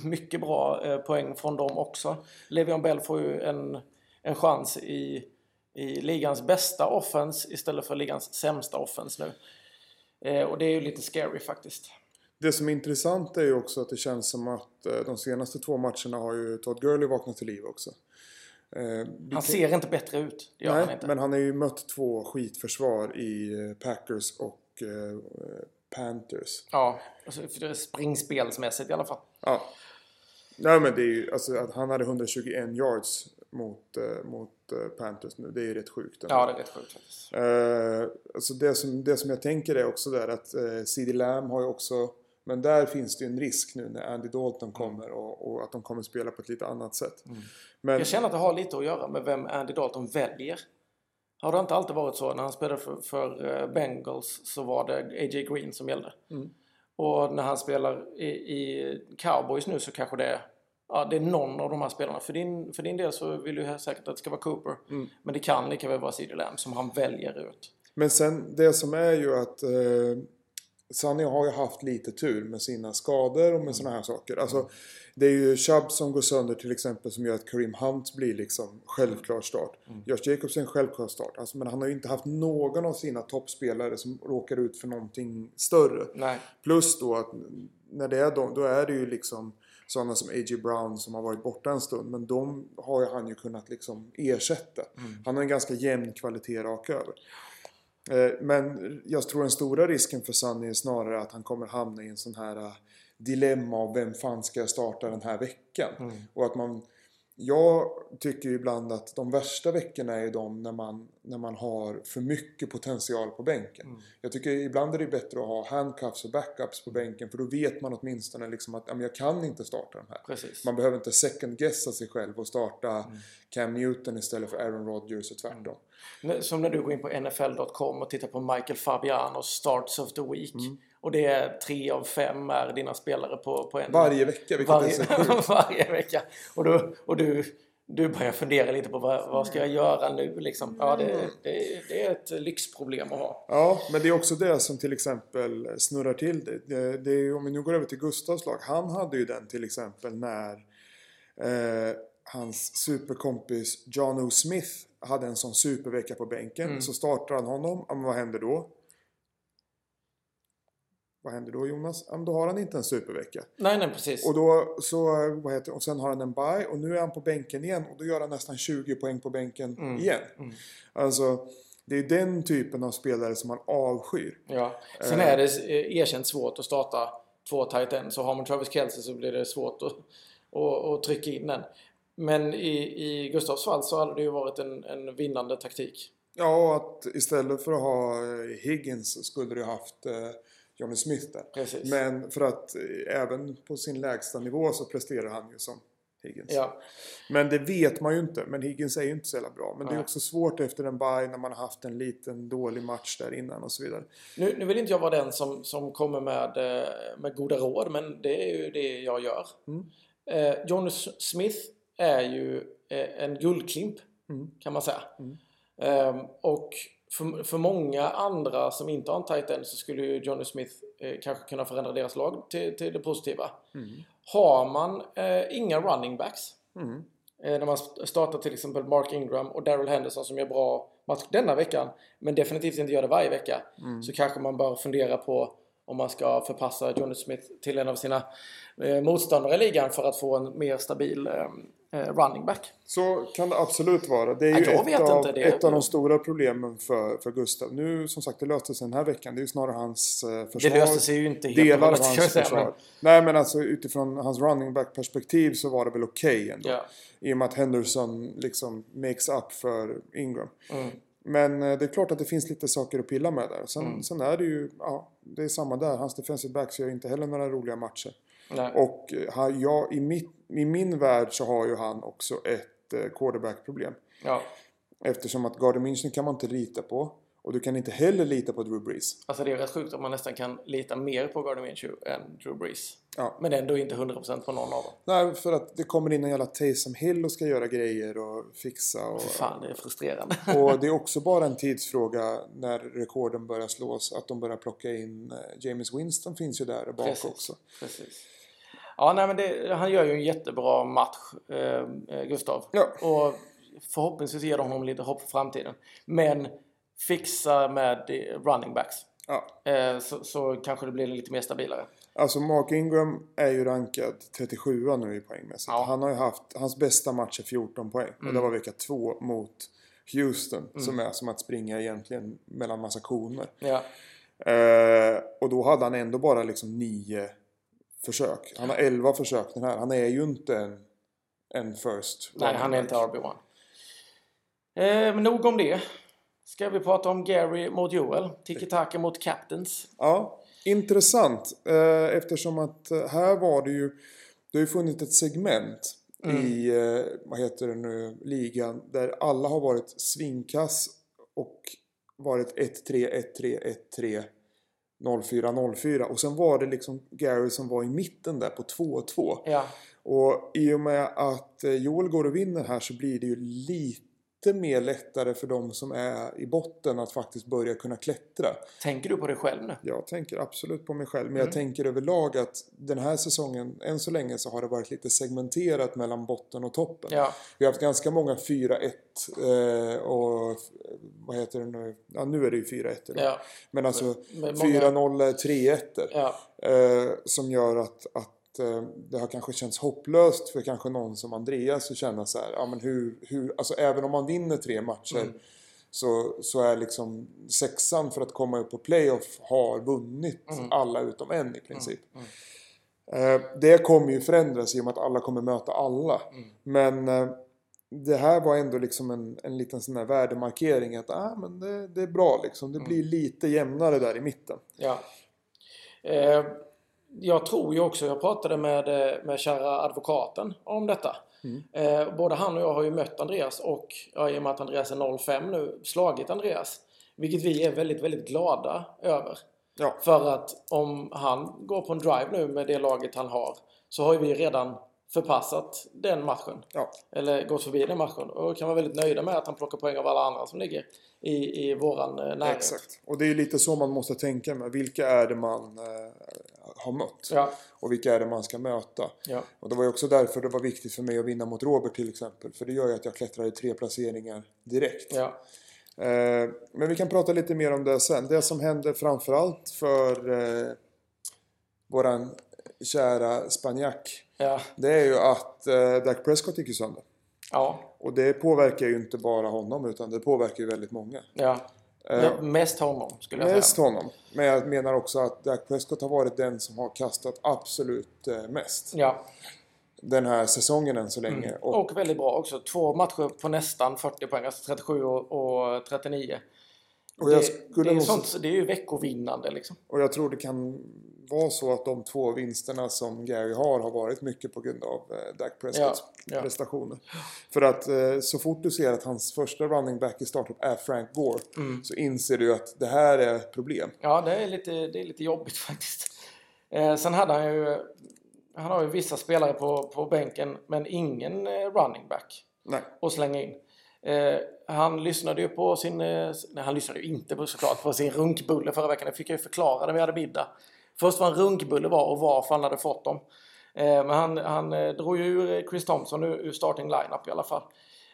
mycket bra eh, poäng från dem också. Levion Bell får ju en, en chans i, i ligans bästa offense istället för ligans sämsta offense nu. Eh, och det är ju lite scary faktiskt.
Det som är intressant är ju också att det känns som att eh, de senaste två matcherna har ju Todd Gurley vaknat till liv också. Eh,
Han ser inte bättre ut. Det gör han
Nej,
inte.
men han har ju mött två skitförsvar i eh, Packers och eh, Panthers.
Ja, alltså, för det är springspelsmässigt i alla fall.
Ja. Nej men det är ju, alltså att han hade 121 yards mot, mot Panthers nu. Det är ju rätt sjukt. ändå.
Ja, det är rätt sjukt faktiskt.
Eh, alltså det, som, det som jag tänker är också där att eh, CD Lamb har ju också men där finns det en risk nu när Andy Dalton kommer och, och att de kommer spela på ett lite annat sätt. Men,
Jag känner att det har lite att göra med vem Andy Dalton väljer. Har det inte alltid varit så? När han spelade för, för eh, Bengals så var det A.J. Green som gällde.
Mm.
Och när han spelar i, i Cowboys nu så kanske det är, ja, det är någon av de här spelarna. För din, för din del så vill du säkert att det ska vara Cooper.
Mm.
Men det kan lika väl vara CeeDee Lamb som han väljer ut.
men sen det som är ju att eh, Sunny har ju haft lite tur med sina skador och med såna här saker. Alltså, det är ju Chubb som går sönder till exempel som gör att Kareem Hunt blir liksom självklar start. Josh Jacobs är en självklar start. Alltså, men han har ju inte haft någon av sina toppspelare som råkar ut för någonting större.
Nej.
Plus då att när det är de, då är det ju liksom sådana som A.J. Brown som har varit borta en stund. Men de har ju han ju kunnat liksom ersätta. Han har en ganska jämn kvalitet rakt över. Eh, Men jag tror den stora risken för Sunny är snarare att han kommer hamna i en sån här eh, dilemma av vem fan ska jag starta den här veckan? Och att man jag tycker ibland att de värsta veckorna är de när man, när man har för mycket potential på bänken. Jag tycker ibland är det bättre att ha handcuffs och backups på bänken för då vet man åtminstone liksom att jag kan inte starta de här.
Precis.
Man behöver inte second guessa sig själv och starta Cam Newton istället för Aaron Rodgers och tvärtom.
Som när du går in på NFL.com och tittar på Michael Fabianos Starts of the Week. Och det är tre av fem är dina spelare på, på en...
Varje vecka, vilket
varje,
är så
varje vecka. Och, du, och du, du börjar fundera lite på vad, vad ska jag göra nu liksom. Ja, det, det, det är ett lyxproblem att ha.
Ja, men det är också det som till exempel snurrar till det. det, är, om vi nu går över till Gustavs lag. Han hade ju den till exempel när eh, hans superkompis John O. Smith hade en sån supervecka på bänken. Så startar han honom. Ja, men vad händer då? Vad händer då Jonas? Ja, men då har han inte en supervecka.
Nej, nej precis.
Och, då, så, vad heter, och sen har han en bye och nu är han på bänken igen och då gör han nästan 20 poäng på bänken
Mm.
igen. Alltså, det är den typen av spelare som man avskyr.
Ja. Sen är det eh, erkänt svårt att starta två tight ends. Så har man Travis Kelce så blir det svårt att, att, att trycka in den. Men i, i Gustavs fall så hade det ju varit en, en vinnande taktik.
Ja, att istället för att ha eh, Higgins skulle du haft eh, Johnny Smith där.
Precis.
Men för att eh, även på sin lägsta nivå så presterar han ju som Higgins.
Ja.
Men det vet man ju inte. Men Higgins är ju inte så jävla bra. Men det är
Nej.
också svårt efter en bye när man har haft en liten dålig match där innan och så vidare.
Nu, nu vill inte jag vara den som, som kommer med, med goda råd, men det är ju det jag gör. Eh, John Smith är ju eh, en guldklimp, kan man säga. Ehm, och för, för många andra som inte har en tight end så skulle ju Johnny Smith eh, kanske kunna förändra deras lag till, till det positiva. Har man eh, inga running backs eh, när man st- startar till exempel Mark Ingram och Daryl Henderson som gör bra match denna veckan men definitivt inte gör det varje vecka så kanske man bör fundera på om man ska förpassa Johnny Smith till en av sina eh, motståndare i ligan för att få en mer stabil eh, eh, running back.
Så kan det absolut vara. Det är
Ja,
ju
jag
ett, av, ett av de stora problemen för, för Gustav. Nu som sagt, det löste sig den här veckan. Det är ju snarare hans eh, försvar.
Det löste sig ju inte helt
Delar av hans
säga,
försvar.
men-
Nej men alltså utifrån hans running back perspektiv så var det väl okej ändå.
Ja.
I och med att Henderson liksom makes up för Ingram.
Mm.
Men eh, det är klart att det finns lite saker att pilla med där. Sen,
Mm.
sen är det ju, ja, det är samma där. Hans defensive backs gör inte heller några roliga matcher.
Nej.
Och eh, han, jag, i, mitt, i min värld så har ju han också ett eh, quarterback-problem.
Ja.
Eftersom att Gardner München kan man inte lita på. Och du kan inte heller lita på Drew Brees.
Alltså det är rätt sjukt att man nästan kan lita mer på Gardner Minshew än Drew Brees.
Ja.
Men ändå inte 100% på någon av dem.
Nej, för att det kommer in en jävla Taysom Hill och ska göra grejer och fixa. Och,
Fy fan, det är frustrerande.
och det är också bara en tidsfråga när rekorden börjar slås. Att de börjar plocka in... eh, James Winston finns ju där bak
Precis.
också.
Precis. Ja, nej, men det, han gör ju en jättebra match, eh, Gustav.
Ja.
Och förhoppningsvis ger de honom lite hopp för framtiden. Men fixa med running backs.
Ja.
Eh, så, så kanske det blir lite mer stabilare.
Alltså Mark Ingram är ju rankad 37 nu i poängmässigt.
Ja.
Han har ju haft, hans bästa match är 14 poäng. Och
Mm.
det var vecka 2 mot Houston. Som är som att springa egentligen mellan massa koner.
Ja,
Eh, och då hade han ändå bara liksom 9 försök. Han har 11 försök den här. Han är ju inte en, en first.
nej, han är inte RB1. Eh, men nog om det. Ska vi prata om Gary mot Joel? Tiki-taka mot Captains.
Ja, intressant. Eh, eftersom att eh, här var det ju... Det har ju funnits ett segment i, eh, vad heter det nu, ligan där alla har varit svinkass och varit 1-3, 1-3, 1-3, 0-4, 0-4. Och sen var det liksom Gary som var i mitten där på 2-2.
Ja,
Och i och med att eh, Joel går och vinner här så blir det ju lite mer lättare för de som är i botten att faktiskt börja kunna klättra.
tänker du på det själv nu?
Jag tänker absolut på mig själv, men
Mm.
jag tänker överlag att den här säsongen, än så länge så har det varit lite segmenterat mellan botten och toppen.
Ja,
Vi har haft ganska många 4-1 eh, och vad heter det nu? Ja, nu är det ju 4-1 idag.
ja,
Men alltså
med många-
4-0, 3-1
ja.
eh, som gör att, att det har kanske känts hopplöst för kanske någon som Andreas att känna så här, ja men hur, hur, alltså även om man vinner tre matcher
Mm.
så, så är liksom sexan för att komma upp på playoff har vunnit
Mm.
alla utom en i princip. Eh, det kommer ju förändras i och med att alla kommer möta alla.
Mm.
Men eh, det här var ändå liksom en, en liten sån här värdemarkering att ah, men det, det är bra liksom. Det
Mm.
blir lite jämnare där i mitten.
Ja. Eh, jag tror ju också, jag pratade med, eh, med kära advokaten om detta. Eh, både han och jag har ju mött Andreas och ja, i och med att Andreas är 05 nu, slagit Andreas. Vilket vi är väldigt, väldigt glada över.
Ja.
För att om han går på en drive nu med det laget han har så har ju vi redan förpassat den matchen.
Ja.
Eller gått förbi den matchen. Och kan vara väldigt nöjda med att han plockar poäng av alla andra som ligger i, i våran eh, närhet.
Exakt. Och det är lite så man måste tänka med. Vilka är det man eh, har mött?
Ja,
Och vilka är det man ska möta?
ja,
Och det var ju också därför det var viktigt för mig att vinna mot Robert till exempel. För det gör ju att jag klättrar i tre placeringar direkt.
ja.
Eh, men vi kan prata lite mer om det sen. Det som hände framförallt för eh, våran kära spanjack.
ja.
Det är ju att eh, Dak Prescott gick ju sönder.
ja.
Och det påverkar ju inte bara honom utan det påverkar ju väldigt många.
Ja.
Eh.
Mest honom skulle jag
Mest
säga.
honom. Men jag menar också att Dak Prescott har varit den som har kastat absolut eh, mest.
Ja.
Den här säsongen än så länge. Och,
Och väldigt bra också. Två matcher på nästan 40 poäng, alltså 37 och, och 39.
Och jag
det,
skulle
det, är
nog-
sånt, det är ju veckovinnande liksom.
och jag tror det kan vara så att de två vinsterna som Gary har har varit mycket på grund av eh, Dak Prescotts
Ja, ja.
prestationer. För att eh, så fort du ser att hans första running back i startup är Frank Gore
Mm.
så inser du att det här är ett problem.
Ja, det är lite, det är lite jobbigt faktiskt. Eh, sen hade han ju... Han har ju vissa spelare på, på bänken, men ingen eh, running back
Nej.
att slänga in. Eh, han lyssnade ju på sin... Eh, nej, han lyssnade ju inte på, såklart på sin runkbulle förra veckan. Det fick jag ju förklara när vi hade middag. Först vad en runkbulle var och varför han hade fått dem. Eh, men han, han eh, drog ju ur eh, Chris Thompson ur, ur starting lineup i alla fall.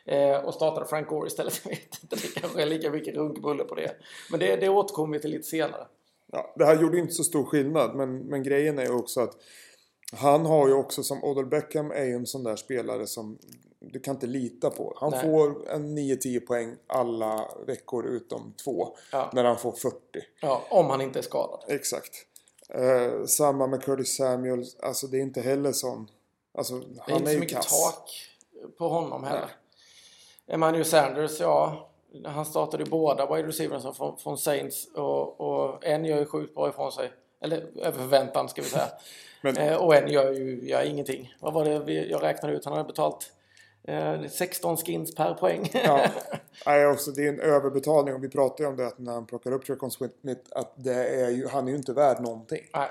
Eh, och startade Frank Gore istället. Jag vet inte, det kanske är lika mycket runkbulle på det. Men det, det återkommer vi till lite senare.
Ja, det här gjorde inte så stor skillnad men, men grejen är ju också att han har ju också som Odell Beckham är ju en sån där spelare som du kan inte lita på. Han
Nej.
får en 9-10 poäng alla veckor utom två.
Ja.
När han får 40.
Ja, om han inte är skadad.
Exakt. Eh, samma med Curtis Samuels. Alltså det är inte heller sån... Alltså
Det är
han
inte
är
så mycket
kass.
tak på honom heller. Emmanuel Sanders, ja. han startade ju båda wide receiverna från, från Saints och, och en gör ju sjukt bra ifrån sig. Eller över förväntan ska vi säga.
Men-
eh, och en gör ju ja, ingenting. Vad var det vi, jag räknade ut? Han hade betalt 16 skins per poäng.
Ja. Nej, också, det är en överbetalning och vi pratade ju om det att när han plockar upp Tracon Smith att det är ju, han är ju inte värd någonting.
Nej.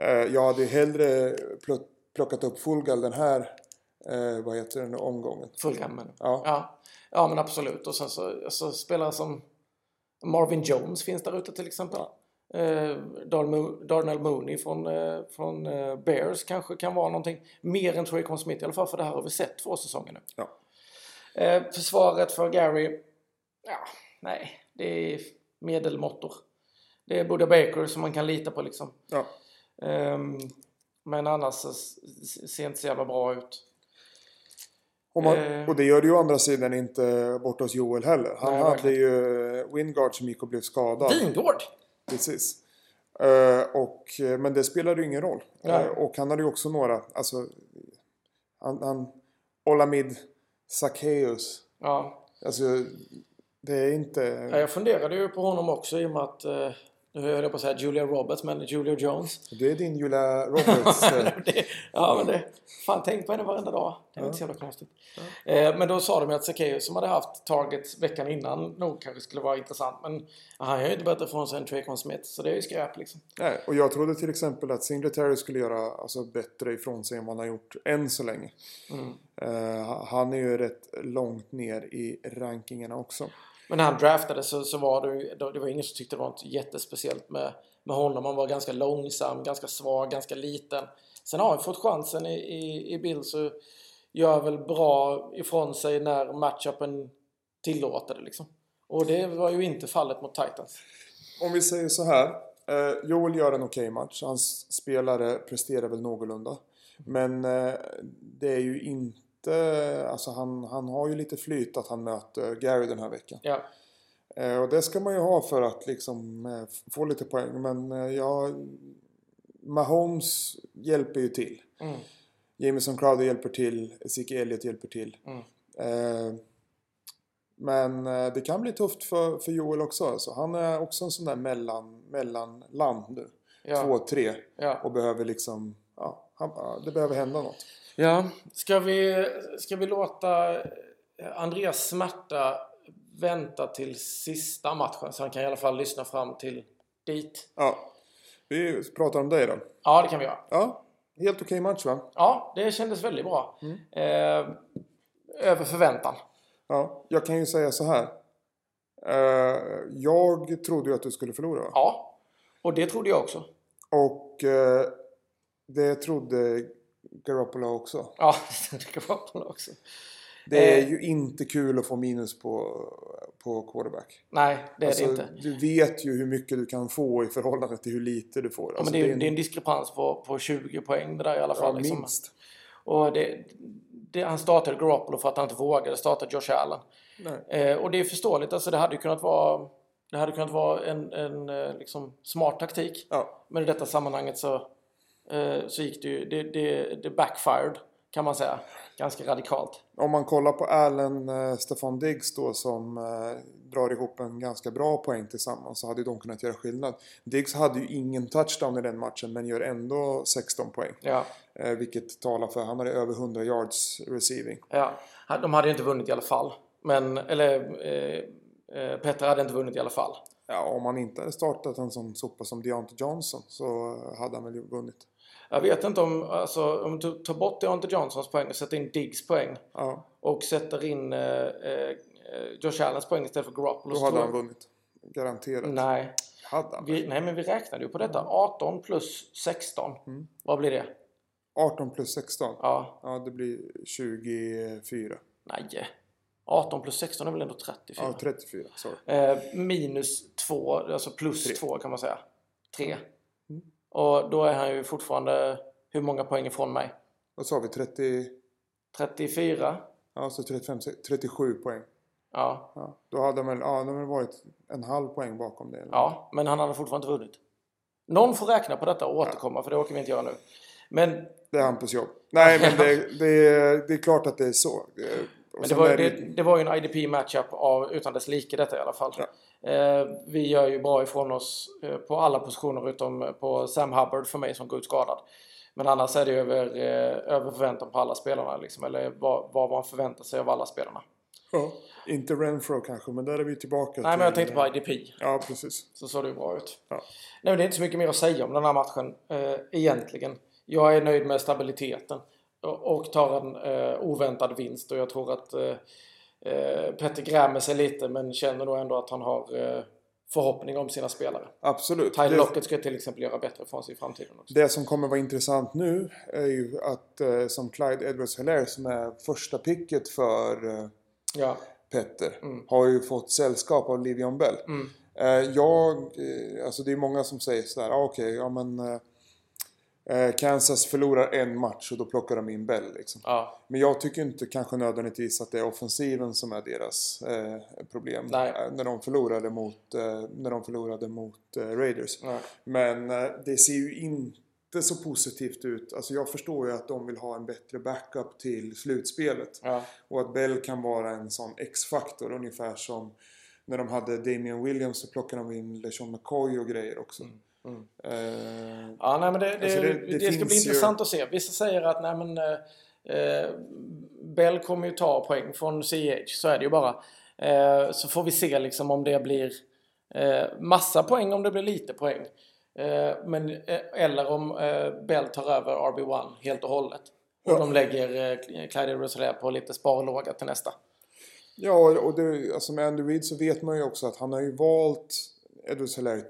Eh, jag hade hellre pl- plockat upp Fulgal den här, eh, vad heter den, omgången.
Fullgam men.
Ja.
ja. Ja men absolut. Och sen så, så spelare som Marvin Jones finns där ute till exempel. Eh, Darnell Mo- Darnell Mooney från, eh, från eh, Bears kanske kan vara någonting. Mer än Traycon Smith i alla fall för det här har vi sett två säsonger nu.
Ja.
Eh, försvaret för Gary, ja, nej, det är medelmåttor. Det är Buda Baker som man kan lita på liksom.
Ja.
Ehm, men annars så ser inte så jävla bra ut.
Och, man,
Eh.
och det gör det ju å andra sidan inte borta hos Joel heller. Han
Nej,
hade ju Wingard som gick och blev skadad.
Vingård!
Precis. Eh, och, eh, men det spelade ju ingen roll.
Nej.
Eh, och han hade ju också några, alltså han, han Olamid Sackeus.
Ja.
Alltså det är inte...
Ja, jag funderade ju på honom också i och med att, eh, nu höll jag på att säga Julia Roberts, men Julia Jones.
Det är din Julia Roberts. eh,
det, ja, men det, fan tänk på henne varenda dag. Det är inte så jävla konstigt. Eh, men då sa de ju att Zacchaeus som hade haft targets veckan innan nog kanske skulle vara intressant. Men han har ju inte bättre ifrån sig än Traycon Smith, så det är ju skräp liksom.
Nej, och jag trodde till exempel att Singletary skulle göra alltså, bättre ifrån sig än vad han har gjort än så länge. Eh, han är ju rätt långt ner i rankingarna också.
Men när han draftade så, så var det ju, det var ingen som tyckte det var något jättespeciellt med, med honom. Han var ganska långsam, ganska svag, ganska liten. Sen har han fått chansen i, i, i Bills och gör väl bra ifrån sig när matchupen tillåter det liksom. Och det var ju inte fallet mot Titans.
Om vi säger så här. Eh, Joel gör en okej match. Hans spelare presterar väl någorlunda. Men eh, det är ju inte... Alltså han, han har ju lite flyt att han möter Gary den här veckan.
Ja,
Eh, och det ska man ju ha för att liksom eh, få lite poäng. Men eh, ja... Mahomes hjälper ju till.
Mm.
Jameson Crowder hjälper till. Ezekiel Elliott hjälper till.
Mm.
Men det kan bli tufft för, för Joel också. Alltså. Han är också en sån där mellan, mellanland nu.
Ja.
Två, tre.
ja.
Och behöver liksom... Ja, han, det behöver hända något.
Ja, ska vi, ska vi låta Andreas smärta vänta till sista matchen så han kan i alla fall lyssna fram till dit?
Ja. Vi pratar om dig då.
Ja, det kan vi göra.
Ja, helt okej match va?
Ja, det kändes väldigt bra. Eh, över förväntan.
Ja, jag kan ju säga så här. Eh, jag trodde ju att du skulle förlora. va?
Ja, och det trodde jag också.
Och eh, det trodde Garoppolo också.
Ja, det jag också.
Det är
Eh.
ju inte kul att få minus på, på quarterback.
Nej, det är
Alltså,
det inte.
Du vet ju hur mycket du kan få i förhållande till hur lite du får.
Ja,
Alltså,
men det, är,
en-
det är en diskrepans på, på 20 poäng det där i alla
ja,
fall. liksom.
minst.
Och det, det, han startade Garoppolo för att han inte vågade starta Josh Allen. Eh, och det är förståeligt. Alltså det hade kunnat vara, det hade kunnat vara en, en eh, liksom smart taktik.
Ja,
Men i detta sammanhanget så, så gick det ju, det, det, det backfired kan man säga. Ganska radikalt.
om man kollar på Allen eh, Stefan Diggs då som eh, drar ihop en ganska bra poäng tillsammans så hade de kunnat göra skillnad. Diggs hade ju ingen touchdown i den matchen men gör ändå 16 poäng.
Ja,
Eh, vilket talar för han hade över 100 yards receiving.
ja. De hade ju inte vunnit i alla fall. Men, eller eh, eh, Petter hade inte vunnit i alla fall.
Ja, om han inte hade startat en sån sopa som Deontay Johnson så hade han väl vunnit.
Jag vet inte om, alltså, om du tar bort Deontay Johnsons poäng och sätter in Diggs poäng
Ja,
och sätter in eh, eh, Josh Allens poäng istället för Garoppolo.
då hade han vunnit. Garanterat.
Nej.
Hade han.
Vi, nej, men vi räknade ju på detta. 18 plus 16. Vad blir det?
18 plus 16.
Ja,
Ja, det blir 24.
nej. 18 plus 16 är väl ändå 34?
Ja, 34. Sorry.
eh, minus 2, alltså plus
Tre.
2 kan man säga. 3.
Mm.
Och då är han ju fortfarande hur många poäng ifrån mig?
Vad sa vi? 30...
34?
Ja, så 35, 37 poäng.
Ja.
Ja, då hade han väl, ja, det hade varit en halv poäng bakom det. eller?
ja, men han hade fortfarande inte vunnit. Någon får räkna på detta och återkomma för det orkar vi inte göra nu. Men
Det är Hampus jobb. Nej, men det, det, det är klart att det är så.
Men det var, det, det var ju en IDP-matchup av utan dess like detta i alla fall. Eh, vi gör ju bra ifrån oss eh, på alla positioner utom eh, på Sam Hubbard för mig som går ut skadad. Men annars är det över, eh, över förväntan på alla spelarna liksom, eller vad, vad man förväntar sig av alla spelarna.
Ja, inte Renfro kanske, men där är vi tillbaka
Nej, men jag
till-
tänkte på IDP.
Ja, precis.
Så såg det ju bra ut.
Ja.
Nej, men det är inte så mycket mer att säga om den här matchen eh, egentligen. Jag är nöjd med stabiliteten och, tar en eh, oväntad vinst och jag tror att eh, eh, Petter grämer sig lite men känner nog ändå att han har eh, förhoppning om sina spelare.
Absolut.
Tyler
Det-
Lockett ska till exempel göra bättre från sig i framtiden också.
Det som kommer vara intressant nu är ju att eh, som Clyde edwards hilaire som är första picket för eh,
Ja,
Petter
Mm.
har ju fått sällskap av Livion Bell.
Mm.
Eh, jag, eh, alltså det är många som säger sådär, ah, okej, ja men Kansas förlorar en match och då plockar de in Bell liksom.
ja,
Men jag tycker inte kanske nödvändigtvis att det är offensiven som är deras eh, problem.
Nej.
Eh, när de förlorade mot, eh, när de förlorade mot eh, Raiders.
ja,
Men eh, det ser ju inte så positivt ut. Alltså jag förstår ju att de vill ha en bättre backup till slutspelet.
ja,
Och att Bell kan vara en sån X-faktor. Ungefär som när de hade Damian Williams så plockade de in LeSean McCoy och grejer också.
mm.
Eh,
Ja, nej, men det, det,
Alltså det-
det, ska bli
ju-
intressant att se. Vissa säger att nej, men, eh, Bell kommer ju ta poäng från CH, så är det ju bara. Eh, så får vi se liksom om det blir massa poäng, om det blir lite poäng. Men, eller om Bell tar över RB1 helt och hållet. Och
Ja.
de lägger eh, Clyde Rosalie på lite sparlåga till nästa.
ja, och det, alltså med Andy Reid så vet man ju också att han har ju valt Edwards Hilaire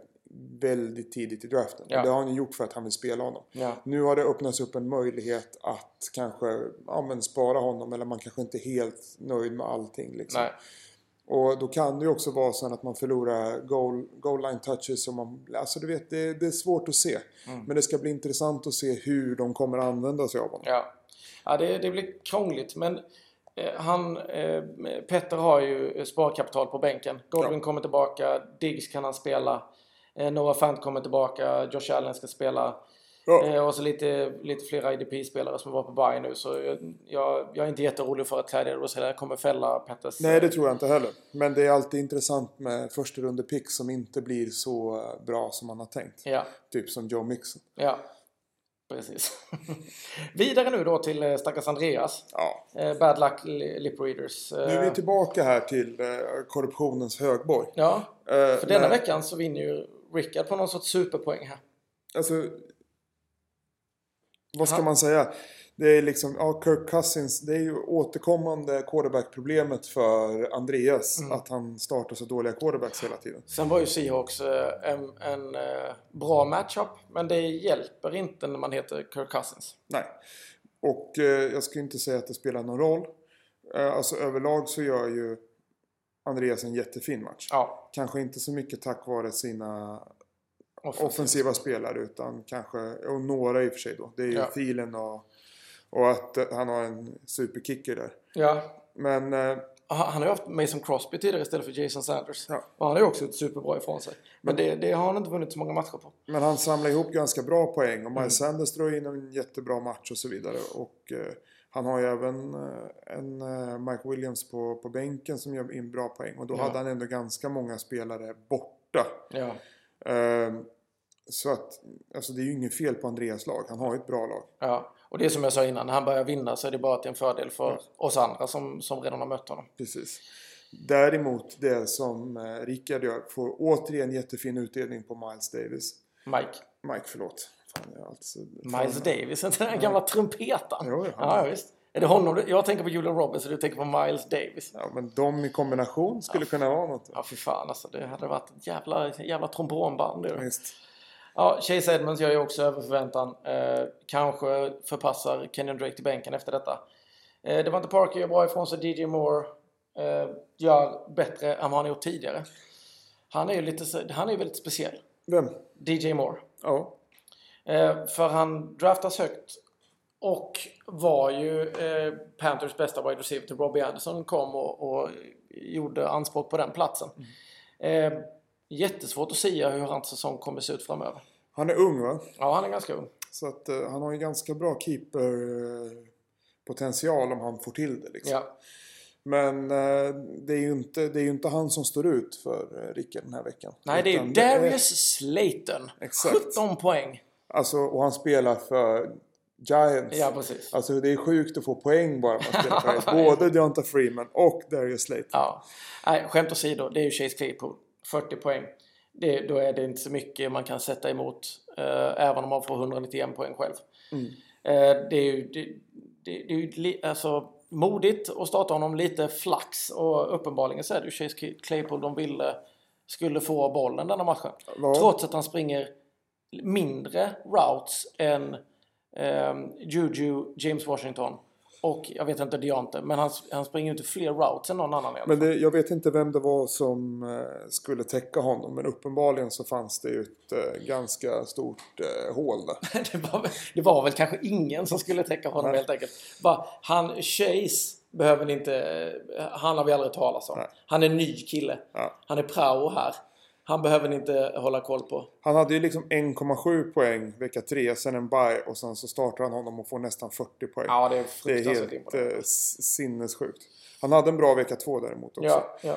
väldigt tidigt i draften.
Ja.
Det har han ju gjort för att han vill spela honom.
Ja,
Nu har det öppnats upp en möjlighet att kanske ja, men spara honom eller man kanske inte är helt nöjd med allting. Liksom.
nej.
Och då kan det ju också vara så att man förlorar goal, goal line touches. Och man, alltså du vet, det, det är svårt att se.
Mm.
Men det ska bli intressant att se hur de kommer att använda sig av honom.
Ja, ja det, det blir krångligt men eh, han, eh, Petter har ju sparkapital på bänken. Godwin
Ja.
kommer tillbaka, Diggs kan han spela. Eh, Noah Fant kommer tillbaka, Josh Allen ska spela.
Ja.
Eh, och så lite, lite fler IDP-spelare som var på bye nu. Så jag, jag, är inte jätteorolig för att Clyde Edwards kommer fälla Petters...
Nej, det tror jag inte heller. Men det är alltid intressant med första runde pick som inte blir så eh, bra som man har tänkt.
Ja,
Typ som Joe Mixon.
ja. Precis. Vidare nu då till stackars Andreas.
Ja.
Bad luck li- lip readers.
Nu är vi tillbaka här till korruptionens högborg.
Ja, För denna
när-
veckan så vinner ju Rickard på någon sorts superpoäng här.
Alltså, vad ska
Ja.
man säga? Det är liksom, ja, Kirk Cousins, det är ju återkommande quarterback-problemet för Andreas.
Mm.
Att han startar så dåliga quarterbacks hela tiden.
Sen var ju Seahawks eh, en, en eh, bra matchup, men det hjälper inte när man heter Kirk Cousins.
Nej. Och eh, jag skulle inte säga att det spelar någon roll. Eh, alltså överlag så gör ju Andreas en jättefin match.
Ja,
Kanske inte så mycket tack vare sina
offensivt.
offensiva spelare utan kanske, och några i och för sig då. Det är ju
Ja.
Thielen och, och att eh, han har en superkicker där.
Ja,
Men eh,
han har ju haft Mason Crosby tidigare istället för Jason Sanders.
Ja.
Och han har ju också gjort superbra ifrån sig. Men det, det har han inte vunnit så många matcher på.
Men han samlar ihop ganska bra poäng och
Mm.
Miles Sanders drar in en jättebra match och så vidare. Och eh, han har ju även eh, en eh, Mike Williams på, på bänken som gör in bra poäng. Och då
Ja.
hade han ändå ganska många spelare borta.
Ja,
Eh, så att, alltså det är ju inget fel på Andreas lag. Han har ju ett bra lag.
ja. Och det är som jag sa innan, när han börjar vinna så är det bara till en fördel för oss andra som, som redan har mött honom.
Precis. Däremot det som eh, Rickard gör får återigen jättefin utdelning på Miles Davis.
Mike.
Mike, förlåt. Fan, alltså,
Miles Davis, inte den gamla trumpetaren?
Jo, han-
ja, visst. Är det honom du, Jag tänker på Julian Roberts och du tänker på Miles Davis.
Ja, men de i kombination skulle kunna vara något.
Ja, för fan alltså. Det hade varit ett jävla, jävla trombonband. Det.
Visst.
Ja, Chase Edmonds gör ju också över förväntan. Eh, kanske förpassar Kenyon Drake till bänken efter detta. Eh, det var inte Parker gör bra ifrån sig. DJ Moore eh, gör bättre än vad han gjort tidigare. Han är ju lite, han är väldigt speciell.
Vem?
DJ Moore.
Ja.
Eh, för han draftas högt och var ju eh, Panthers bästa wide receiver till Robbie Anderson kom och, och gjorde anspråk på den platsen. Eh, jättesvårt att säga hur hans säsong kommer se ut framöver.
Han är ung va?
Ja, han är ganska ung.
Så att eh, han har ju ganska bra keeper eh, potential om han får till det liksom.
Ja.
Men eh, det, är ju inte, det är ju inte han som står ut för eh, Rickard den här veckan.
Nej, det är ju
är-
Darius Slayton.
Exakt.
17 poäng.
Alltså, och han spelar för Giants.
Ja, precis.
Alltså det är sjukt att få poäng bara man spelar för Giants. Både Deonta Freeman och Darius Slayton.
Ja. Nej, skämt åsido, det är ju Chase Claypool. 40 poäng. Det, då är det inte så mycket man kan sätta emot. Eh, även om man får 191 poäng själv.
Mm.
Eh, det är ju, det, det, det är ju alltså, modigt att starta honom lite flax. Och uppenbarligen så är det ju Chase Claypool de ville skulle få bollen denna matchen.
Ja.
Trots att han springer mindre routes än ehm, Juju, James Washington och jag vet inte Deonte. Men han, han springer inte fler routes än någon annan
Men det, jag vet inte vem det var som eh, skulle täcka honom. Men uppenbarligen så fanns det ju ett eh, ganska stort eh, hål där.
det, var, väl- det var väl kanske ingen som skulle täcka honom
Nej.
helt enkelt. Bara, han, Chase behöver ni inte, eh, han har vi aldrig talas om.
Nej.
Han är ny kille.
Ja.
Han är prao här. Han behöver ni inte hålla koll på.
Han hade ju liksom 1,7 poäng vecka 3, sen en bye och sen så startar han honom och får nästan 40 poäng.
Ja, det är
det är
fruktansvärt
helt eh, sinnessjukt. Han hade en bra vecka 2 däremot också.
Ja, ja.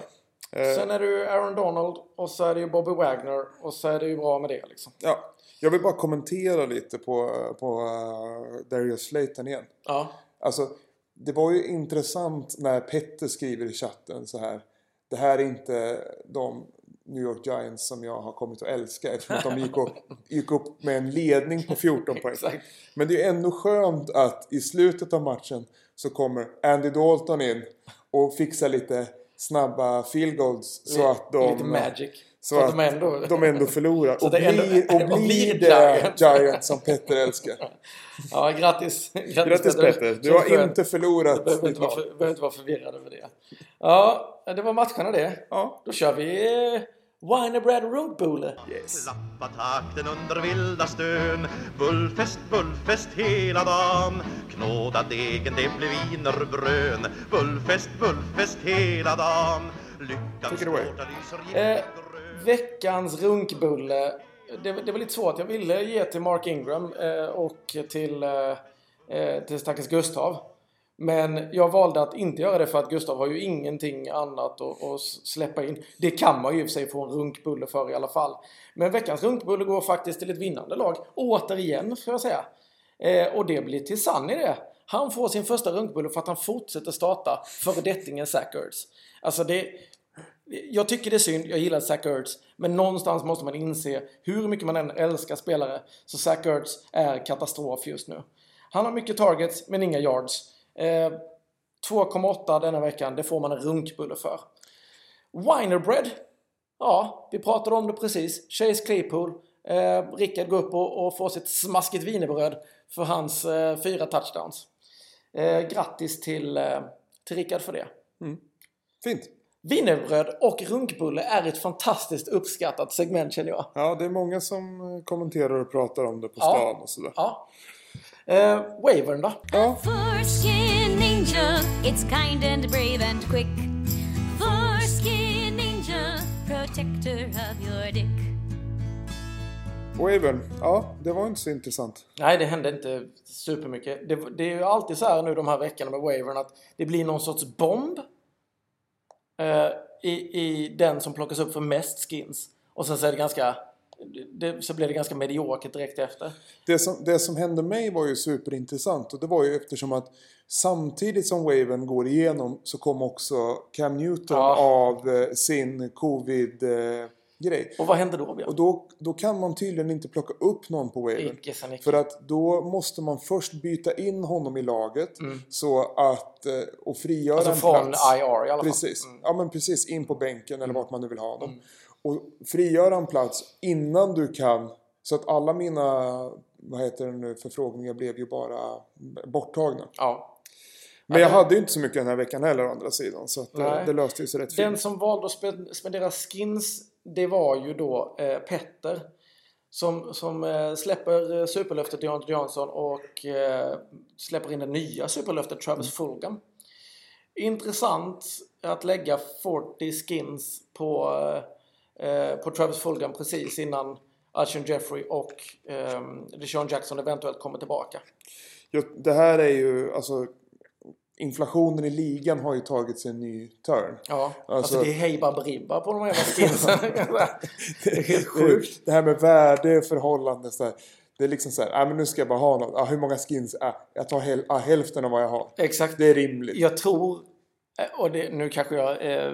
Eh,
Sen är det ju Aaron Donald och så är det ju Bobby Wagner och så är det ju bra med det liksom.
ja. Jag vill bara kommentera lite på, på eh, Darius Slayton igen.
Ja,
Alltså, det var ju intressant när Petter skriver i chatten så här. Det här är inte de New York Giants som jag har kommit att älska eftersom att de gick upp, gick upp med en ledning på 14 poäng. Men det är ändå skönt att i slutet av matchen så kommer Andy Dalton in och fixar lite snabba field goals så att de,
Lite magic.
så
Så
att
att de ändå...
de ändå förlorar och
det är ändå-
blir, och
och
blir
blir
det
Giants.
Giants som Petter älskar.
Ja, grattis.
Grattis Petter, du har inte förlorat
Du behöver inte, vara, för, behöver inte vara förvirrad över det. Ja, det var matcherna det.
Ja.
Då kör vi Winerbread Runkbule.
Yes.
Klappa takten under vilda stön Bullfest, bullfest hela dagen Knåda degen, det blir wienerbrön Bullfest, bullfest hela dagen
away.
tårta lyser
Eh, veckans runkbulle. Det, det var lite svårt. Jag ville ge till Mark Ingram eh, och till, eh, eh, till stackars Gustav. Men jag valde att inte göra det för att Gustav har ju ingenting annat att, att släppa in. Det kan man ju i och för sig få en runkbulle för i alla fall. Men veckans runkbulle går faktiskt till ett vinnande lag. Återigen, får jag säga. Eh, och det blir till Sunny det. Han får sin första runkbulle för att han fortsätter starta föredettingen Zach Ertz. Alltså det... Jag tycker det är synd, jag gillar Zach Ertz. Men någonstans måste man inse, hur mycket man än älskar spelare, så Zach Ertz är katastrof just nu. Han har mycket targets, men inga yards. Eh, 2,8 denna veckan, det får man en runkbulle för. Winerbread. Ja, vi pratade om det precis. Chase Claypool. Eh, Rickard går upp och, och får sitt smaskigt wienerbröd för hans eh, fyra touchdowns. Eh, grattis till, eh, till Rickard för det.
Fint.
Wienerbröd och runkbulle är ett fantastiskt uppskattat segment känner jag.
Ja, det är många som eh, kommenterar och pratar om det på
Ja.
stan och sådär.
Ja. Eh, Wavern då?
Ja. Wavern, ja, det var inte så intressant.
Nej, det hände inte supermycket. Det, det är ju alltid så här nu de här veckorna med Wavern att det blir någon sorts bomb eh, i, i den som plockas upp för mest skins. Och sen så är det ganska... Det, så blir det ganska mediokert direkt efter.
Det som, det som hände mig var ju superintressant och det var ju eftersom att samtidigt som Wavern går igenom så kom också Cam Newton
Ja.
av eh, sin covid-grej.
Och vad hände då Björn?
och då, då kan man tydligen inte plocka upp någon på
Nicke.
För att då måste man först byta in honom i laget så att, eh, och frigöra
Mm. Alltså
en
från
plats.
IR i alla fall.
Precis.
Mm.
Ja men precis, in på bänken eller vart man nu vill ha honom. Och frigöra en plats innan du kan. Så att alla mina, vad heter det nu, förfrågningar blev ju bara borttagna.
Ja.
Men jag hade ju inte så mycket den här veckan heller å andra sidan. Så att, eh,
Nej.
det löste ju sig rätt
Den
fint.
som valde att spe- spendera skins, det var ju då eh, Petter. Som, som eh, släpper eh, superlöftet Deontay Johnson och eh, släpper in det nya superlöftet Travis Fulgham. Intressant att lägga 40 skins på, eh, på Travis Fulgham precis innan Alshon Jeffrey och eh, Deshaun Jackson eventuellt kommer tillbaka.
Ja, det här är ju, alltså inflationen i ligan har ju tagit sig en ny turn.
Ja, alltså,
Alltså-
det är hej baberiba på de här jävla skinsen. det är helt sjukt.
Det här med värde, förhållande, så här, det är liksom så här, ah, men nu ska jag bara ha något. Ah, hur många skins? Ah, jag tar häl- ah, hälften av vad jag har.
Exakt.
Det är rimligt.
Jag tror, eh, och det, nu kanske jag eh,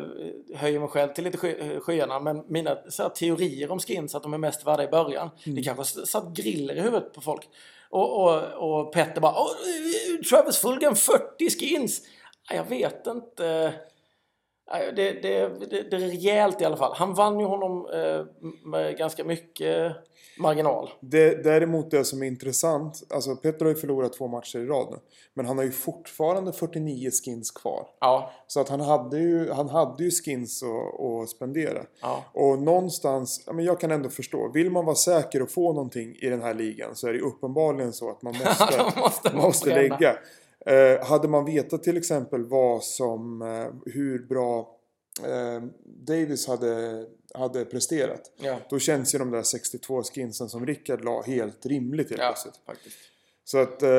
höjer mig själv till lite sky, eh, skyarna, men mina här, teorier om skins, att de är mest värda i början,
Mm.
det kanske satt griller i huvudet på folk. Och, och, och Petter bara eh, Travis Fulgham 40 skins! Ja, Jag vet inte. Det, det, det, det är rejält i alla fall. Han vann ju honom eh, med ganska mycket marginal.
Det, däremot det som är intressant, alltså Petter har ju förlorat två matcher i rad nu. Men han har ju fortfarande 49 skins kvar.
Ja,
Så att han hade ju, han hade ju skins att, att spendera.
ja.
Och någonstans, ja, men jag kan ändå förstå. Vill man vara säker och få någonting i den här ligan så är det uppenbarligen så att man måste,
måste
måste lägga. Eh, hade man vetat till exempel vad som, eh, hur bra eh, Davis hade, hade presterat.
Ja.
Då känns ju de där 62 skinsen som Rickard la helt rimligt helt
Ja,
plötsligt.
faktiskt.
Så att, eh,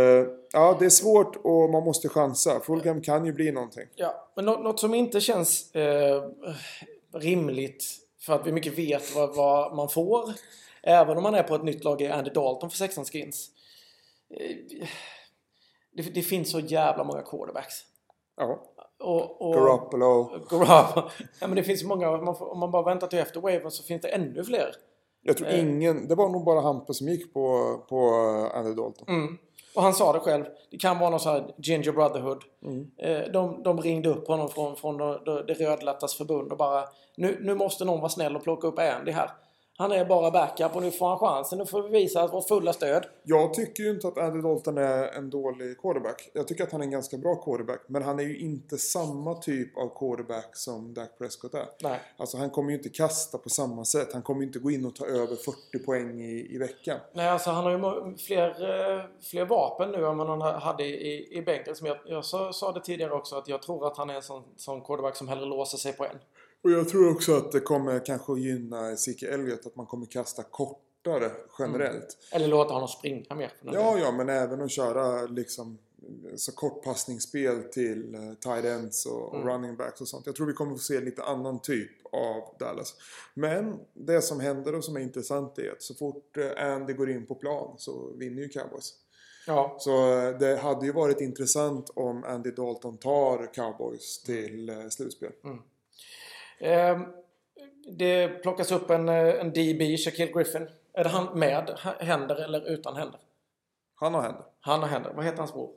ja det är svårt och man måste chansa. Fulham kan ju bli någonting.
Ja, men nå- något som inte känns rimligt för att vi mycket vet vad, vad man får. Även om man är på ett nytt lag är Andy Dalton för 16 skins. Eh, det, det finns så jävla många quarterbacks.
Ja.
Och, och,
Garoppolo.
Garoppolo. Ja, men det finns många. Om man, får, om man bara väntar till efter waven så finns det ännu fler.
Jag tror
Eh.
ingen, det var nog bara Hampus som gick på, på Andy Dalton.
Mm. Och han sa det själv. Det kan vara någon sån här Ginger Brotherhood.
Mm.
Eh, de, de ringde upp honom från, från det rödlättas förbund och bara nu, nu måste någon vara snäll och plocka upp Andy här. Han är bara backup och nu får han chansen. Nu får vi visa vårt fulla stöd.
Jag tycker ju inte att Andy Dalton är en dålig quarterback. Jag tycker att han är en ganska bra quarterback. Men han är ju inte samma typ av quarterback som Dak Prescott är.
Nej.
Alltså han kommer ju inte kasta på samma sätt. Han kommer ju inte gå in och ta över 40 poäng i, i veckan.
Nej, alltså han har ju fler, eh, fler vapen nu än vad han hade i, i bänken. Som jag, jag sa, sa det tidigare också att jag tror att han är en sån, sån quarterback som hellre låser sig på en.
Och jag tror också att det kommer kanske att gynna Zeke Elliott. Att man kommer kasta kortare generellt.
Eller låta honom springa mer.
Ja, ja, men även att köra liksom så kort passningsspel till uh, tight ends och, och running backs och sånt. Jag tror vi kommer få se lite annan typ av Dallas. Men det som händer och som är intressant är att så fort eh, Andy går in på plan så vinner ju Cowboys.
ja.
Så eh, det hade ju varit intressant om Andy Dalton tar Cowboys till eh, slutspel.
Ehm, det plockas upp en, eh, en DB, Shaquille Griffin. Är det han med händer eller utan händer?
Han har händer.
Han har händer. Vad heter hans bror?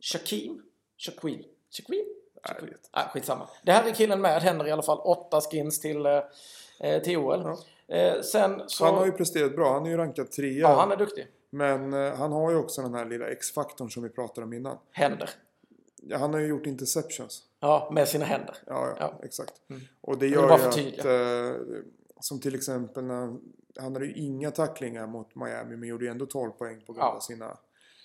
Shaquem? Shaquille? Shaquille?
Nej, jag vet.
Ah, skitsamma. Det här är killen med händer i alla fall. Åtta skins till, eh, eh, till OL. Eh, sen så...
Han har ju presterat bra. Han är ju rankad trea.
Ja, han är duktig.
Men eh, han har ju också den här lilla X-faktorn som vi pratade om innan.
Händer.
Ja, han har ju gjort interceptions.
Ja, med sina händer.
Ja, ja,
Ja. Mm.
exakt. Och det gör ju att, eh, som till exempel när han, hade ju inga tacklingar mot Miami men gjorde ju ändå 12 poäng på grund av sina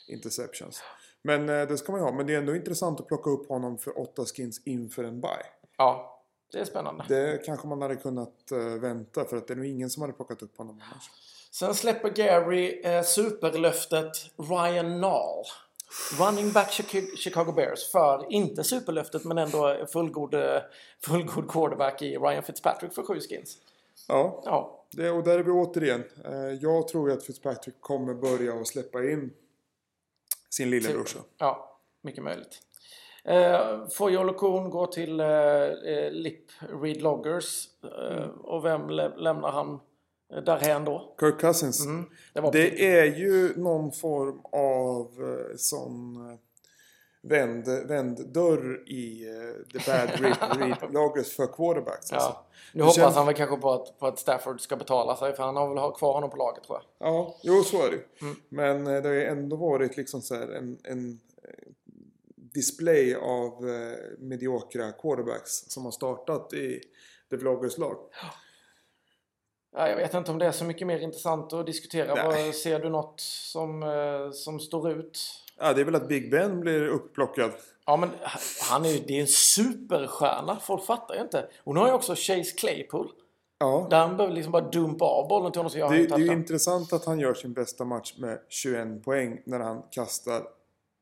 interceptions. Men eh, det ska man ju ha. Men det är ändå intressant att plocka upp honom för åtta skins inför en bye.
Ja, det är spännande.
Det kanske man hade kunnat eh, vänta för att det är nog ingen som hade plockat upp honom annars.
Sen släpper Gary eh, superlöftet Ryan Nall. Running back Chica- Chicago Bears för, inte superlöftet men ändå fullgod, eh, fullgod quarterback i Ryan Fitzpatrick för sju skins.
Ja,
Ja,
det, och där är vi återigen. Eh, jag tror ju att Fitzpatrick kommer börja att släppa in sin lillebrorsa.
ja mycket möjligt. Eh, får Joel Kuhn gå till eh, Lip Read Loggers eh, och vem lä- lämnar han därhän då?
Kirk Cousins.
Mm, det
Det är ju någon form av eh, sån eh, vänd, vänd dörr i eh, the bad read, read loggers för quarterbacks. Alltså.
Ja. Nu
Det
hoppas
känns-
han väl kanske på att, på att Stafford ska betala sig för han har väl ha kvar honom på laget tror jag.
Ja, jo så är det.
Mm.
Men eh, det har ju ändå varit liksom så här en, en eh, display av eh, mediokra quarterbacks som har startat i the vloggers lag.
Ja, jag vet inte om det är så mycket mer intressant att diskutera.
Nej.
Vad, ser du något som, eh, som står ut?
Ja, det är väl att Big Ben blir upplockad.
Ja, men han är ju det är en superstjärna. Folk fattar ju inte. Och nu har ju också Chase Claypool.
Ja,
Där han behöver liksom bara dumpa av bollen till honom så han
det, det är ju intressant att han gör sin bästa match med 21 poäng när han kastar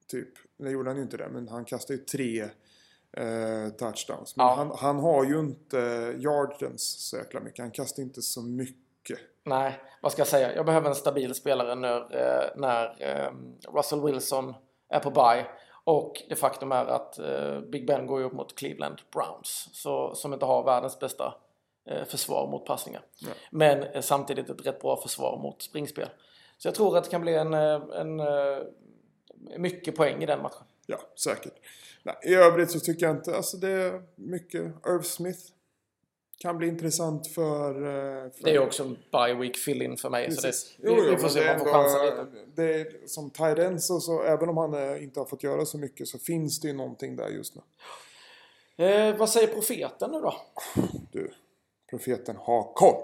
typ. Nu gjorde han ju inte det, men han kastade ju tre eh, touchdowns. Men
Ja.
han, han har ju inte yardens så jäkla mycket. Han kastar inte så mycket.
Nej, vad ska jag säga? Jag behöver en stabil spelare när, eh, när eh, Russell Wilson är på bye. Och det faktum är att eh, Big Ben går ju upp mot Cleveland Browns. Så, som inte har världens bästa eh, försvar mot passningar. Men eh, samtidigt ett rätt bra försvar mot springspel. Så jag tror att det kan bli en, en, eh, mycket poäng i den matchen.
Ja, säkert. Nej, I övrigt så tycker jag inte, alltså det är mycket Irv Smith. Kan bli intressant för... eh, för
Det är ju också en bye week fill-in för mig. Så det,
Precis.
vi, vi får se
det
om man
är
får chansa
ändå-
lite.
Det är som tight så, så även om han eh, inte har fått göra så mycket så finns det ju någonting där just nu.
Eh, vad säger profeten nu då?
Du, profeten har koll.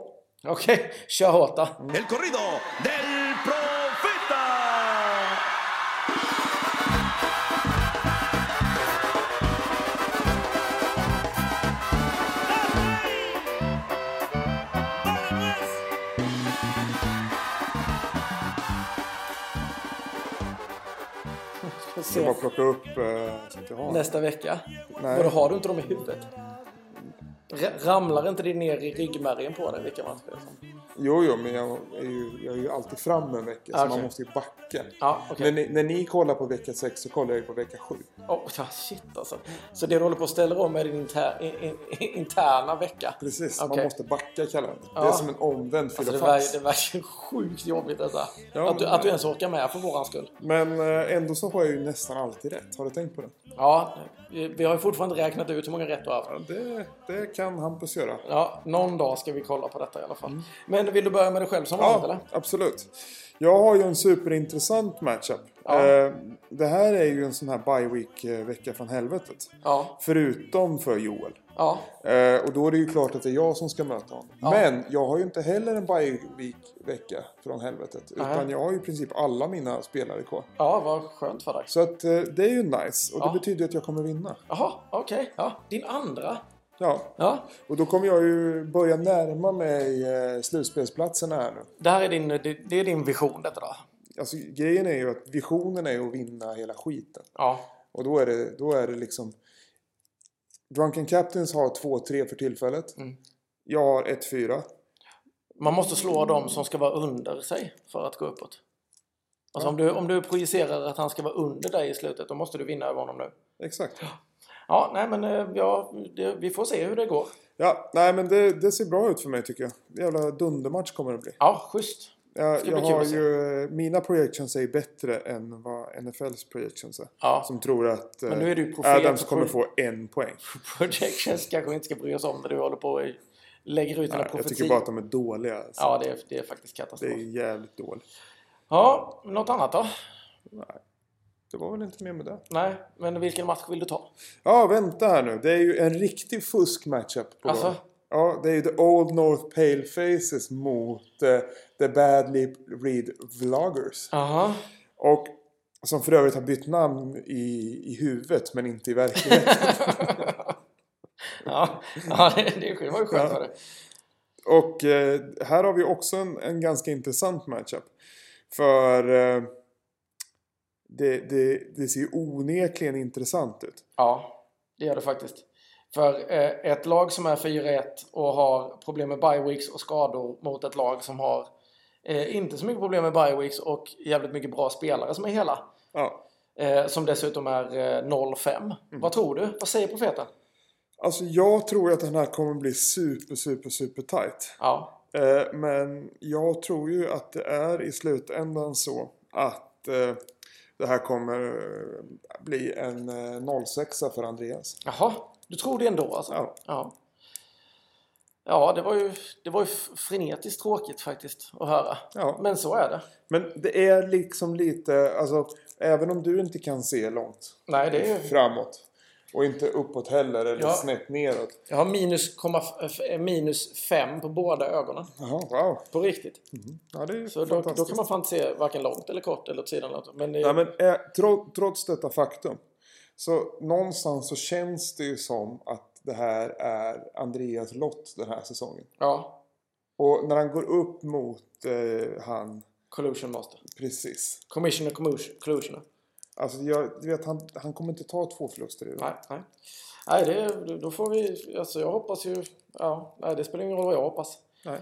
Okej, kör hårt då.
El corrido del
Ska
Så bara
se.
plocka upp eh, jag.
Nästa vecka?
Nej.
Vadå, har du inte dem i huvudet? R- ramlar inte det ner i ryggmärgen på dig vilka matcher? som?
Jo, jo, men jag är ju, jag är ju alltid fram en vecka så
Okej.
man måste ju backa.
Ja, okej.
När, ni, när ni kollar på vecka 6 så kollar jag ju på vecka 7.
Oh, ja, shit alltså. Så det du håller på att ställa om är din inter, in, in, interna vecka?
Precis,
Okej.
man måste backa kalendern. Det är
Ja.
som en omvänd
Alltså, det,
fylla
var, det var sjukt jobbigt detta.
Ja,
att, du, att du ens orkar med för våran skull.
Men eh, ändå så har jag ju nästan alltid rätt. Har du tänkt på det?
Ja, vi har ju fortfarande räknat ut hur många rätt du har haft.
Ja, det, det kan Hampus göra.
Ja, någon dag ska vi kolla på detta i alla fall. Men vill du börja med dig själv som vanligt
Ja,
eller?
absolut. Jag har ju en superintressant matchup.
Ja.
Eh, det här är ju en sån här bye week-vecka från helvetet.
Ja.
Förutom för Joel.
Ja.
Eh, och då är det ju klart att det är jag som ska möta honom. Men jag har ju inte heller en bye week-vecka från helvetet. Utan
Nej.
jag har ju i princip alla mina spelare kvar.
Ja, vad skönt för dig.
Så att eh, det är ju nice. Och det
Ja.
betyder att jag kommer vinna.
Jaha, okej. Ja, din andra.
Ja.
Ja,
Och då kommer jag ju börja närma mig eh, slutspelsplatserna här nu.
det här är din, det, det är din vision detta då.
Alltså grejen är ju att visionen är ju att vinna hela skiten.
Ja.
Och då är det, då är det liksom... Drunken Captains har 2-3 för tillfället.
Mm.
Jag har 1-4.
Man måste slå dem som ska vara under sig för att gå uppåt. Alltså om, du, om du projicerar att han ska vara under dig i slutet, då måste du vinna över honom nu.
Exakt.
Ja, nej men eh, ja, det, vi får se hur det går.
Ja, nej men det, det ser bra ut för mig tycker jag. Jävla dundermatch kommer det bli.
Ja, schysst.
Jag, jag har ju, mina projections är bättre än vad NFLs projections är.
Ja.
Som tror att eh,
Men nu är du profet
Adams kommer få en poäng.
Projections kanske inte ska bry oss om när du håller på och lägger ut dina
Nej, jag
profetior.
tycker bara att de är dåliga. Alltså.
Ja, det är, det är faktiskt
Det
katastrof.
är jävligt dåligt.
Ja, något annat då?
Det var väl inte mer med det.
Nej, men vilken match vill du ta?
Ja, vänta här nu. Det är ju en riktig fusk-matchup på
Alltså?
gång. Ja, det är ju The Old North Pale Faces mot eh, The Badly Read Vloggers.
Jaha.
Och som för övrigt har bytt namn i, i huvudet men inte i verkligheten.
Ja, ja det, det var ju skönt
Ja.
dig.
Och eh, här har vi också en, en ganska intressant matchup. För eh, det, det, det ser ju onekligen intressant ut.
Ja, det gör det faktiskt. För eh, ett lag som är 4-1 och har problem med bye weeks och skador mot ett lag som har eh, inte så mycket problem med bye weeks och jävligt mycket bra spelare som är hela.
Ja.
Eh, som dessutom är eh, 0-5.
Mm.
Vad tror du? Vad säger profeten?
Alltså jag tror att den här kommer bli super, super, super tight.
Ja,
Eh, men jag tror ju att det är i slutändan så att eh, det här kommer eh, bli en eh, 06 för Andreas.
jaha. Du tror det ändå alltså?
Ja.
Ja, ja det, var ju, det var ju frenetiskt tråkigt faktiskt att höra.
Ja.
Men så är det.
Men det är liksom lite, alltså även om du inte kan se långt
Nej, det är
framåt och inte uppåt heller eller
Ja.
snett neråt.
Jag har minus, komma, minus fem på båda ögonen.
Jaha, wow.
På riktigt.
Ja, det är
Så då, då kan man fan inte se varken långt eller kort eller åt sidan. Men, det,
Ja, men eh, tro, trots detta faktum så någonstans så känns det ju som att det här är Andreas lott den här säsongen.
ja,
Och när han går upp mot eh, han
collusion master.
precis.
Commissioner, collusioner.
Alltså jag vet, han, han kommer inte ta två förluster i det.
Nej, nej. nej det, då får vi... Alltså jag hoppas ju... Ja, nej, det spelar ingen roll vad jag hoppas.
Nej.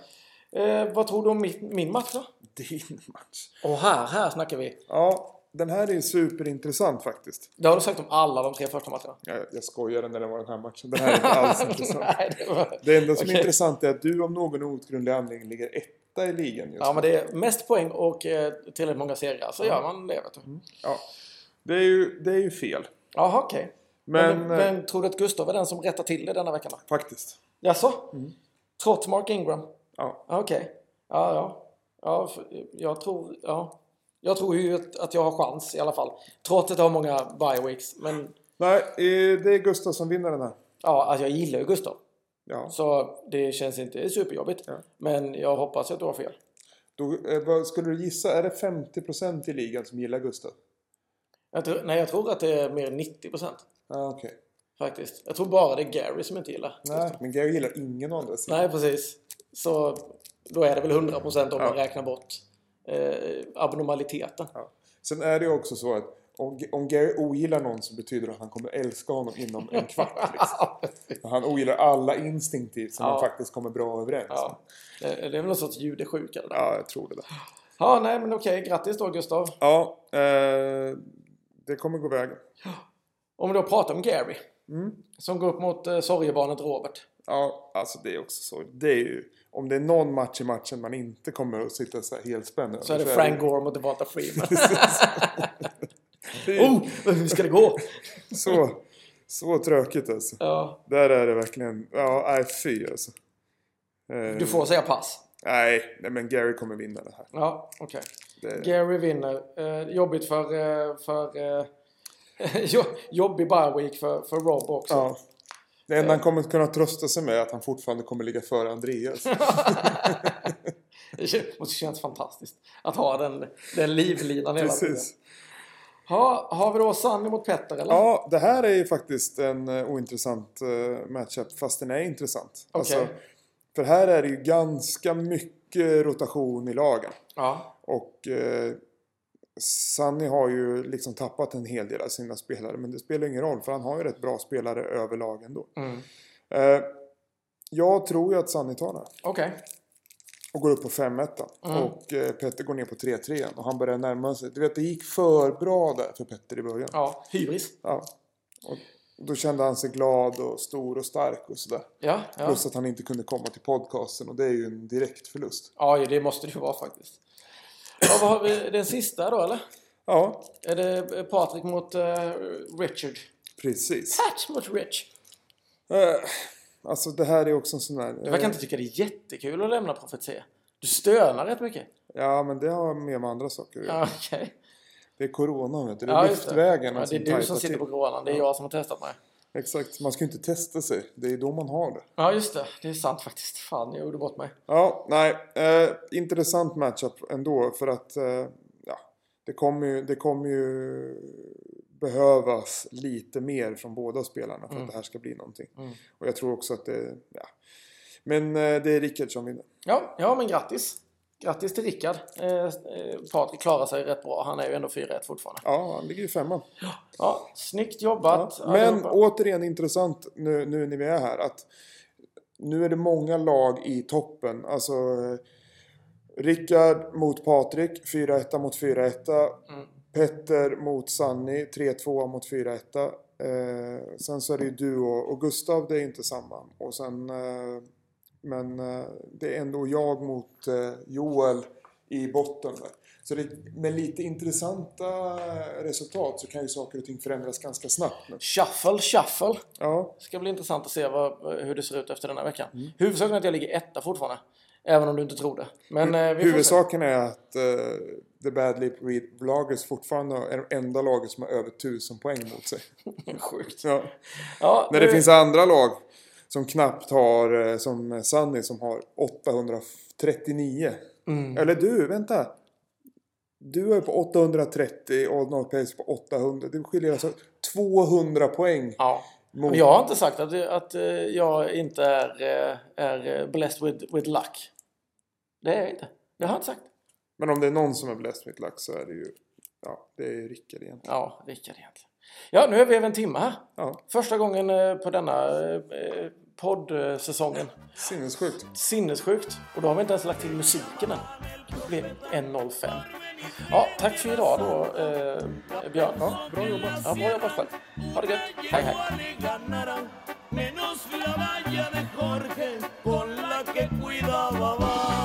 Eh, vad tror du om min, min match då?
Din match.
Och här, här snackar vi.
Ja, den här är superintressant faktiskt.
Det har du sagt om alla de tre första matcherna.
Jag, jag skojade när det var den här matchen. Den här är inte alls intressant.
nej, det var...
Det enda som är
Okej.
intressant är att du av någon outgrundlig anledning ligger etta i ligan just
Ja,
nu.
men det är mest poäng och eh, tillräckligt många segrar. Så gör man det, vet du.
Ja. Det, är ju, det är ju fel.
Jaha, okej.
Men,
Men, men, tror du att Gustav är den som rättar till det denna veckan då?
eh, faktiskt.
Jaså?
Mm.
Trots Mark Ingram?
Ja.
Ja, Okej. Ja, ja. ja för- jag tror... Ja. Jag tror ju att, jag har chans i alla fall. Trots att jag har många bye weeks. Men
Nej, det är Gustav som vinner den här.
ja, alltså jag gillar ju Gustav.
Ja.
Så det känns inte superjobbigt.
Ja.
Men jag hoppas att du har fel.
Då, eh, vad skulle du gissa? Är det 50% i ligan som gillar Gustav?
Jag tror, nej, jag tror att det är mer än 90%
Ja, okej.
faktiskt. Jag tror bara det är Gary som inte gillar.
Nej, men Gary gillar ingen av dessa.
Nej, precis. Så då är det väl 100% om
Ja.
man räknar bort eh, abnormaliteten.
Ja. Sen är det också så att om, om Gary ogillar någon så betyder det att han kommer älska honom inom en kvart. Liksom. Han ogillar alla instinktivt så
Ja.
man faktiskt kommer bra överens.
Ja. Det, är väl någon sorts judesjuka.
Ja, jag tror det. Där.
Ja, nej men okej. Grattis då Gustav.
Ja, eh, det kommer gå vägen.
Om vi då pratar om Gary.
Mm.
Som går upp mot eh, sorgebarnet Robert.
Ja, alltså det är också så. Det är ju, om det är någon match i matchen man inte kommer att sitta så här helt spänd
Så är det Frank Gore mot Devonta Freeman. Oh, hur ska det gå?
så, så tråkigt alltså.
Ja,
Där är det verkligen, ja, nej fy alltså. Eh,
du får säga pass.
Nej, nej, men Gary kommer vinna det här.
Ja, okej.
Det,
Gary vinner. Eh, jobbigt för... Eh, för eh, jo- jobbig bye week för, för Rob också.
ja. Det enda han kommer kunna trösta sig med är att han fortfarande kommer ligga före Andreas.
Det måste kännas fantastiskt. Att ha den, den livlinan hela tiden. Ha, har vi då Sanny mot Petter eller?
Ja, det här är ju faktiskt en uh, ointressant uh, matchup, fast den är intressant. Alltså,
Okej.
för här är det ju ganska mycket rotation i lagen.
Ja.
Och eh, Sunny har ju liksom tappat en hel del av sina spelare. Men det spelar ingen roll för han har ju rätt bra spelare överlag ändå.
Mm.
Eh, jag tror ju att Sunny tar det.
Okej.
Och går upp på 5-1.
Mm.
Och eh, Petter går ner på 3-3. Och han börjar närma sig. Du vet det gick för bra där för Petter i början.
Ja, hybris.
Ja. Och då kände han sig glad och stor och stark och sådär.
Ja, ja.
Plus att han inte kunde komma till podcasten och det är ju en direkt förlust.
ja, det måste det ju vara faktiskt. Ja, vad har vi? Den sista då eller?
Ja,
Är det Patrik mot eh, Richard?
precis.
Pat mot Rich.
Eh, alltså det här är också en sån där...
Du verkar inte tycka det är jättekul att lämna profetia. Du stönar rätt mycket.
Ja, men det har mer med andra saker att göra.
Ja, okej.
Det är corona, vet du. Det är
Ja, just det.
luftvägarna
Ja, det är du som sitter
till.
på coronan. Det är jag som har testat mig.
Exakt. Man ska ju inte testa sig. Det är då man har det.
Ja, just det. Det är sant faktiskt. Fan, jag gjorde bort mig.
Ja, nej. Eh, intressant matchup ändå för att eh, ja, det kommer ju, det kommer ju behövas lite mer från båda spelarna för
Mm.
att det här ska bli någonting.
Mm.
Och jag tror också att det, ja. Men eh, det är Rickard som vinner.
Ja, ja men grattis. Grattis till Rickard. Eh, eh, Patrik klarar sig rätt bra. Han är ju ändå 4-1 fortfarande.
Ja, han ligger ju femma.
Ja, snyggt jobbat.
Ja, men
allihopa.
återigen intressant nu, nu när vi är här att nu är det många lag i toppen. Alltså Rickard mot Patrik, 4-1 mot 4-1.
Mm.
Petter mot Sanni, 3-2 mot 4-1. Eh, sen så är det ju du och, och Gustav, det är inte samma. Och sen, eh, men eh, det är ändå jag mot eh, Joel i botten där. Så det, med lite intressanta resultat så kan ju saker och ting förändras ganska snabbt. nu.
Shuffle, shuffle.
Ja,
Ska bli intressant att se vad, hur det ser ut efter den här veckan.
Mm.
Huvudsaken är att jag ligger etta fortfarande. Även om du inte tror det. Men eh, får
huvudsaken är att uh, The Bad Lip Read Vloggers fortfarande är det enda laget som har över 1000 poäng mot sig.
Sjukt.
Ja.
Ja,
När det finns andra lag som knappt har, eh, som Sunny som har 839.
Mm.
Eller du, vänta. Du är på 830 och North Pace på 800. Det skiljer alltså 200 poäng.
Ja.
Mot...
Men jag har inte sagt att, att eh, jag inte är, eh, är blessed with, with luck. Det är jag inte. Det har jag inte sagt.
Men om det är någon som är blessed med luck så är det ju Ja, det är Rickard egentligen.
Ja, Rickard egentligen. Ja, nu är vi över en timme här.
Ja,
Första gången på denna poddsäsongen.
sinnessjukt.
Sinnessjukt. Och då har vi inte ens lagt till musiken än. Det blir 1.05. Ja, tack för idag då, eh, Björn. Ja, bra jobbat. Ja, bra jobbat själv. Ha det gött. Hej, hej.
menos la valla de Jorge con la que cuidaba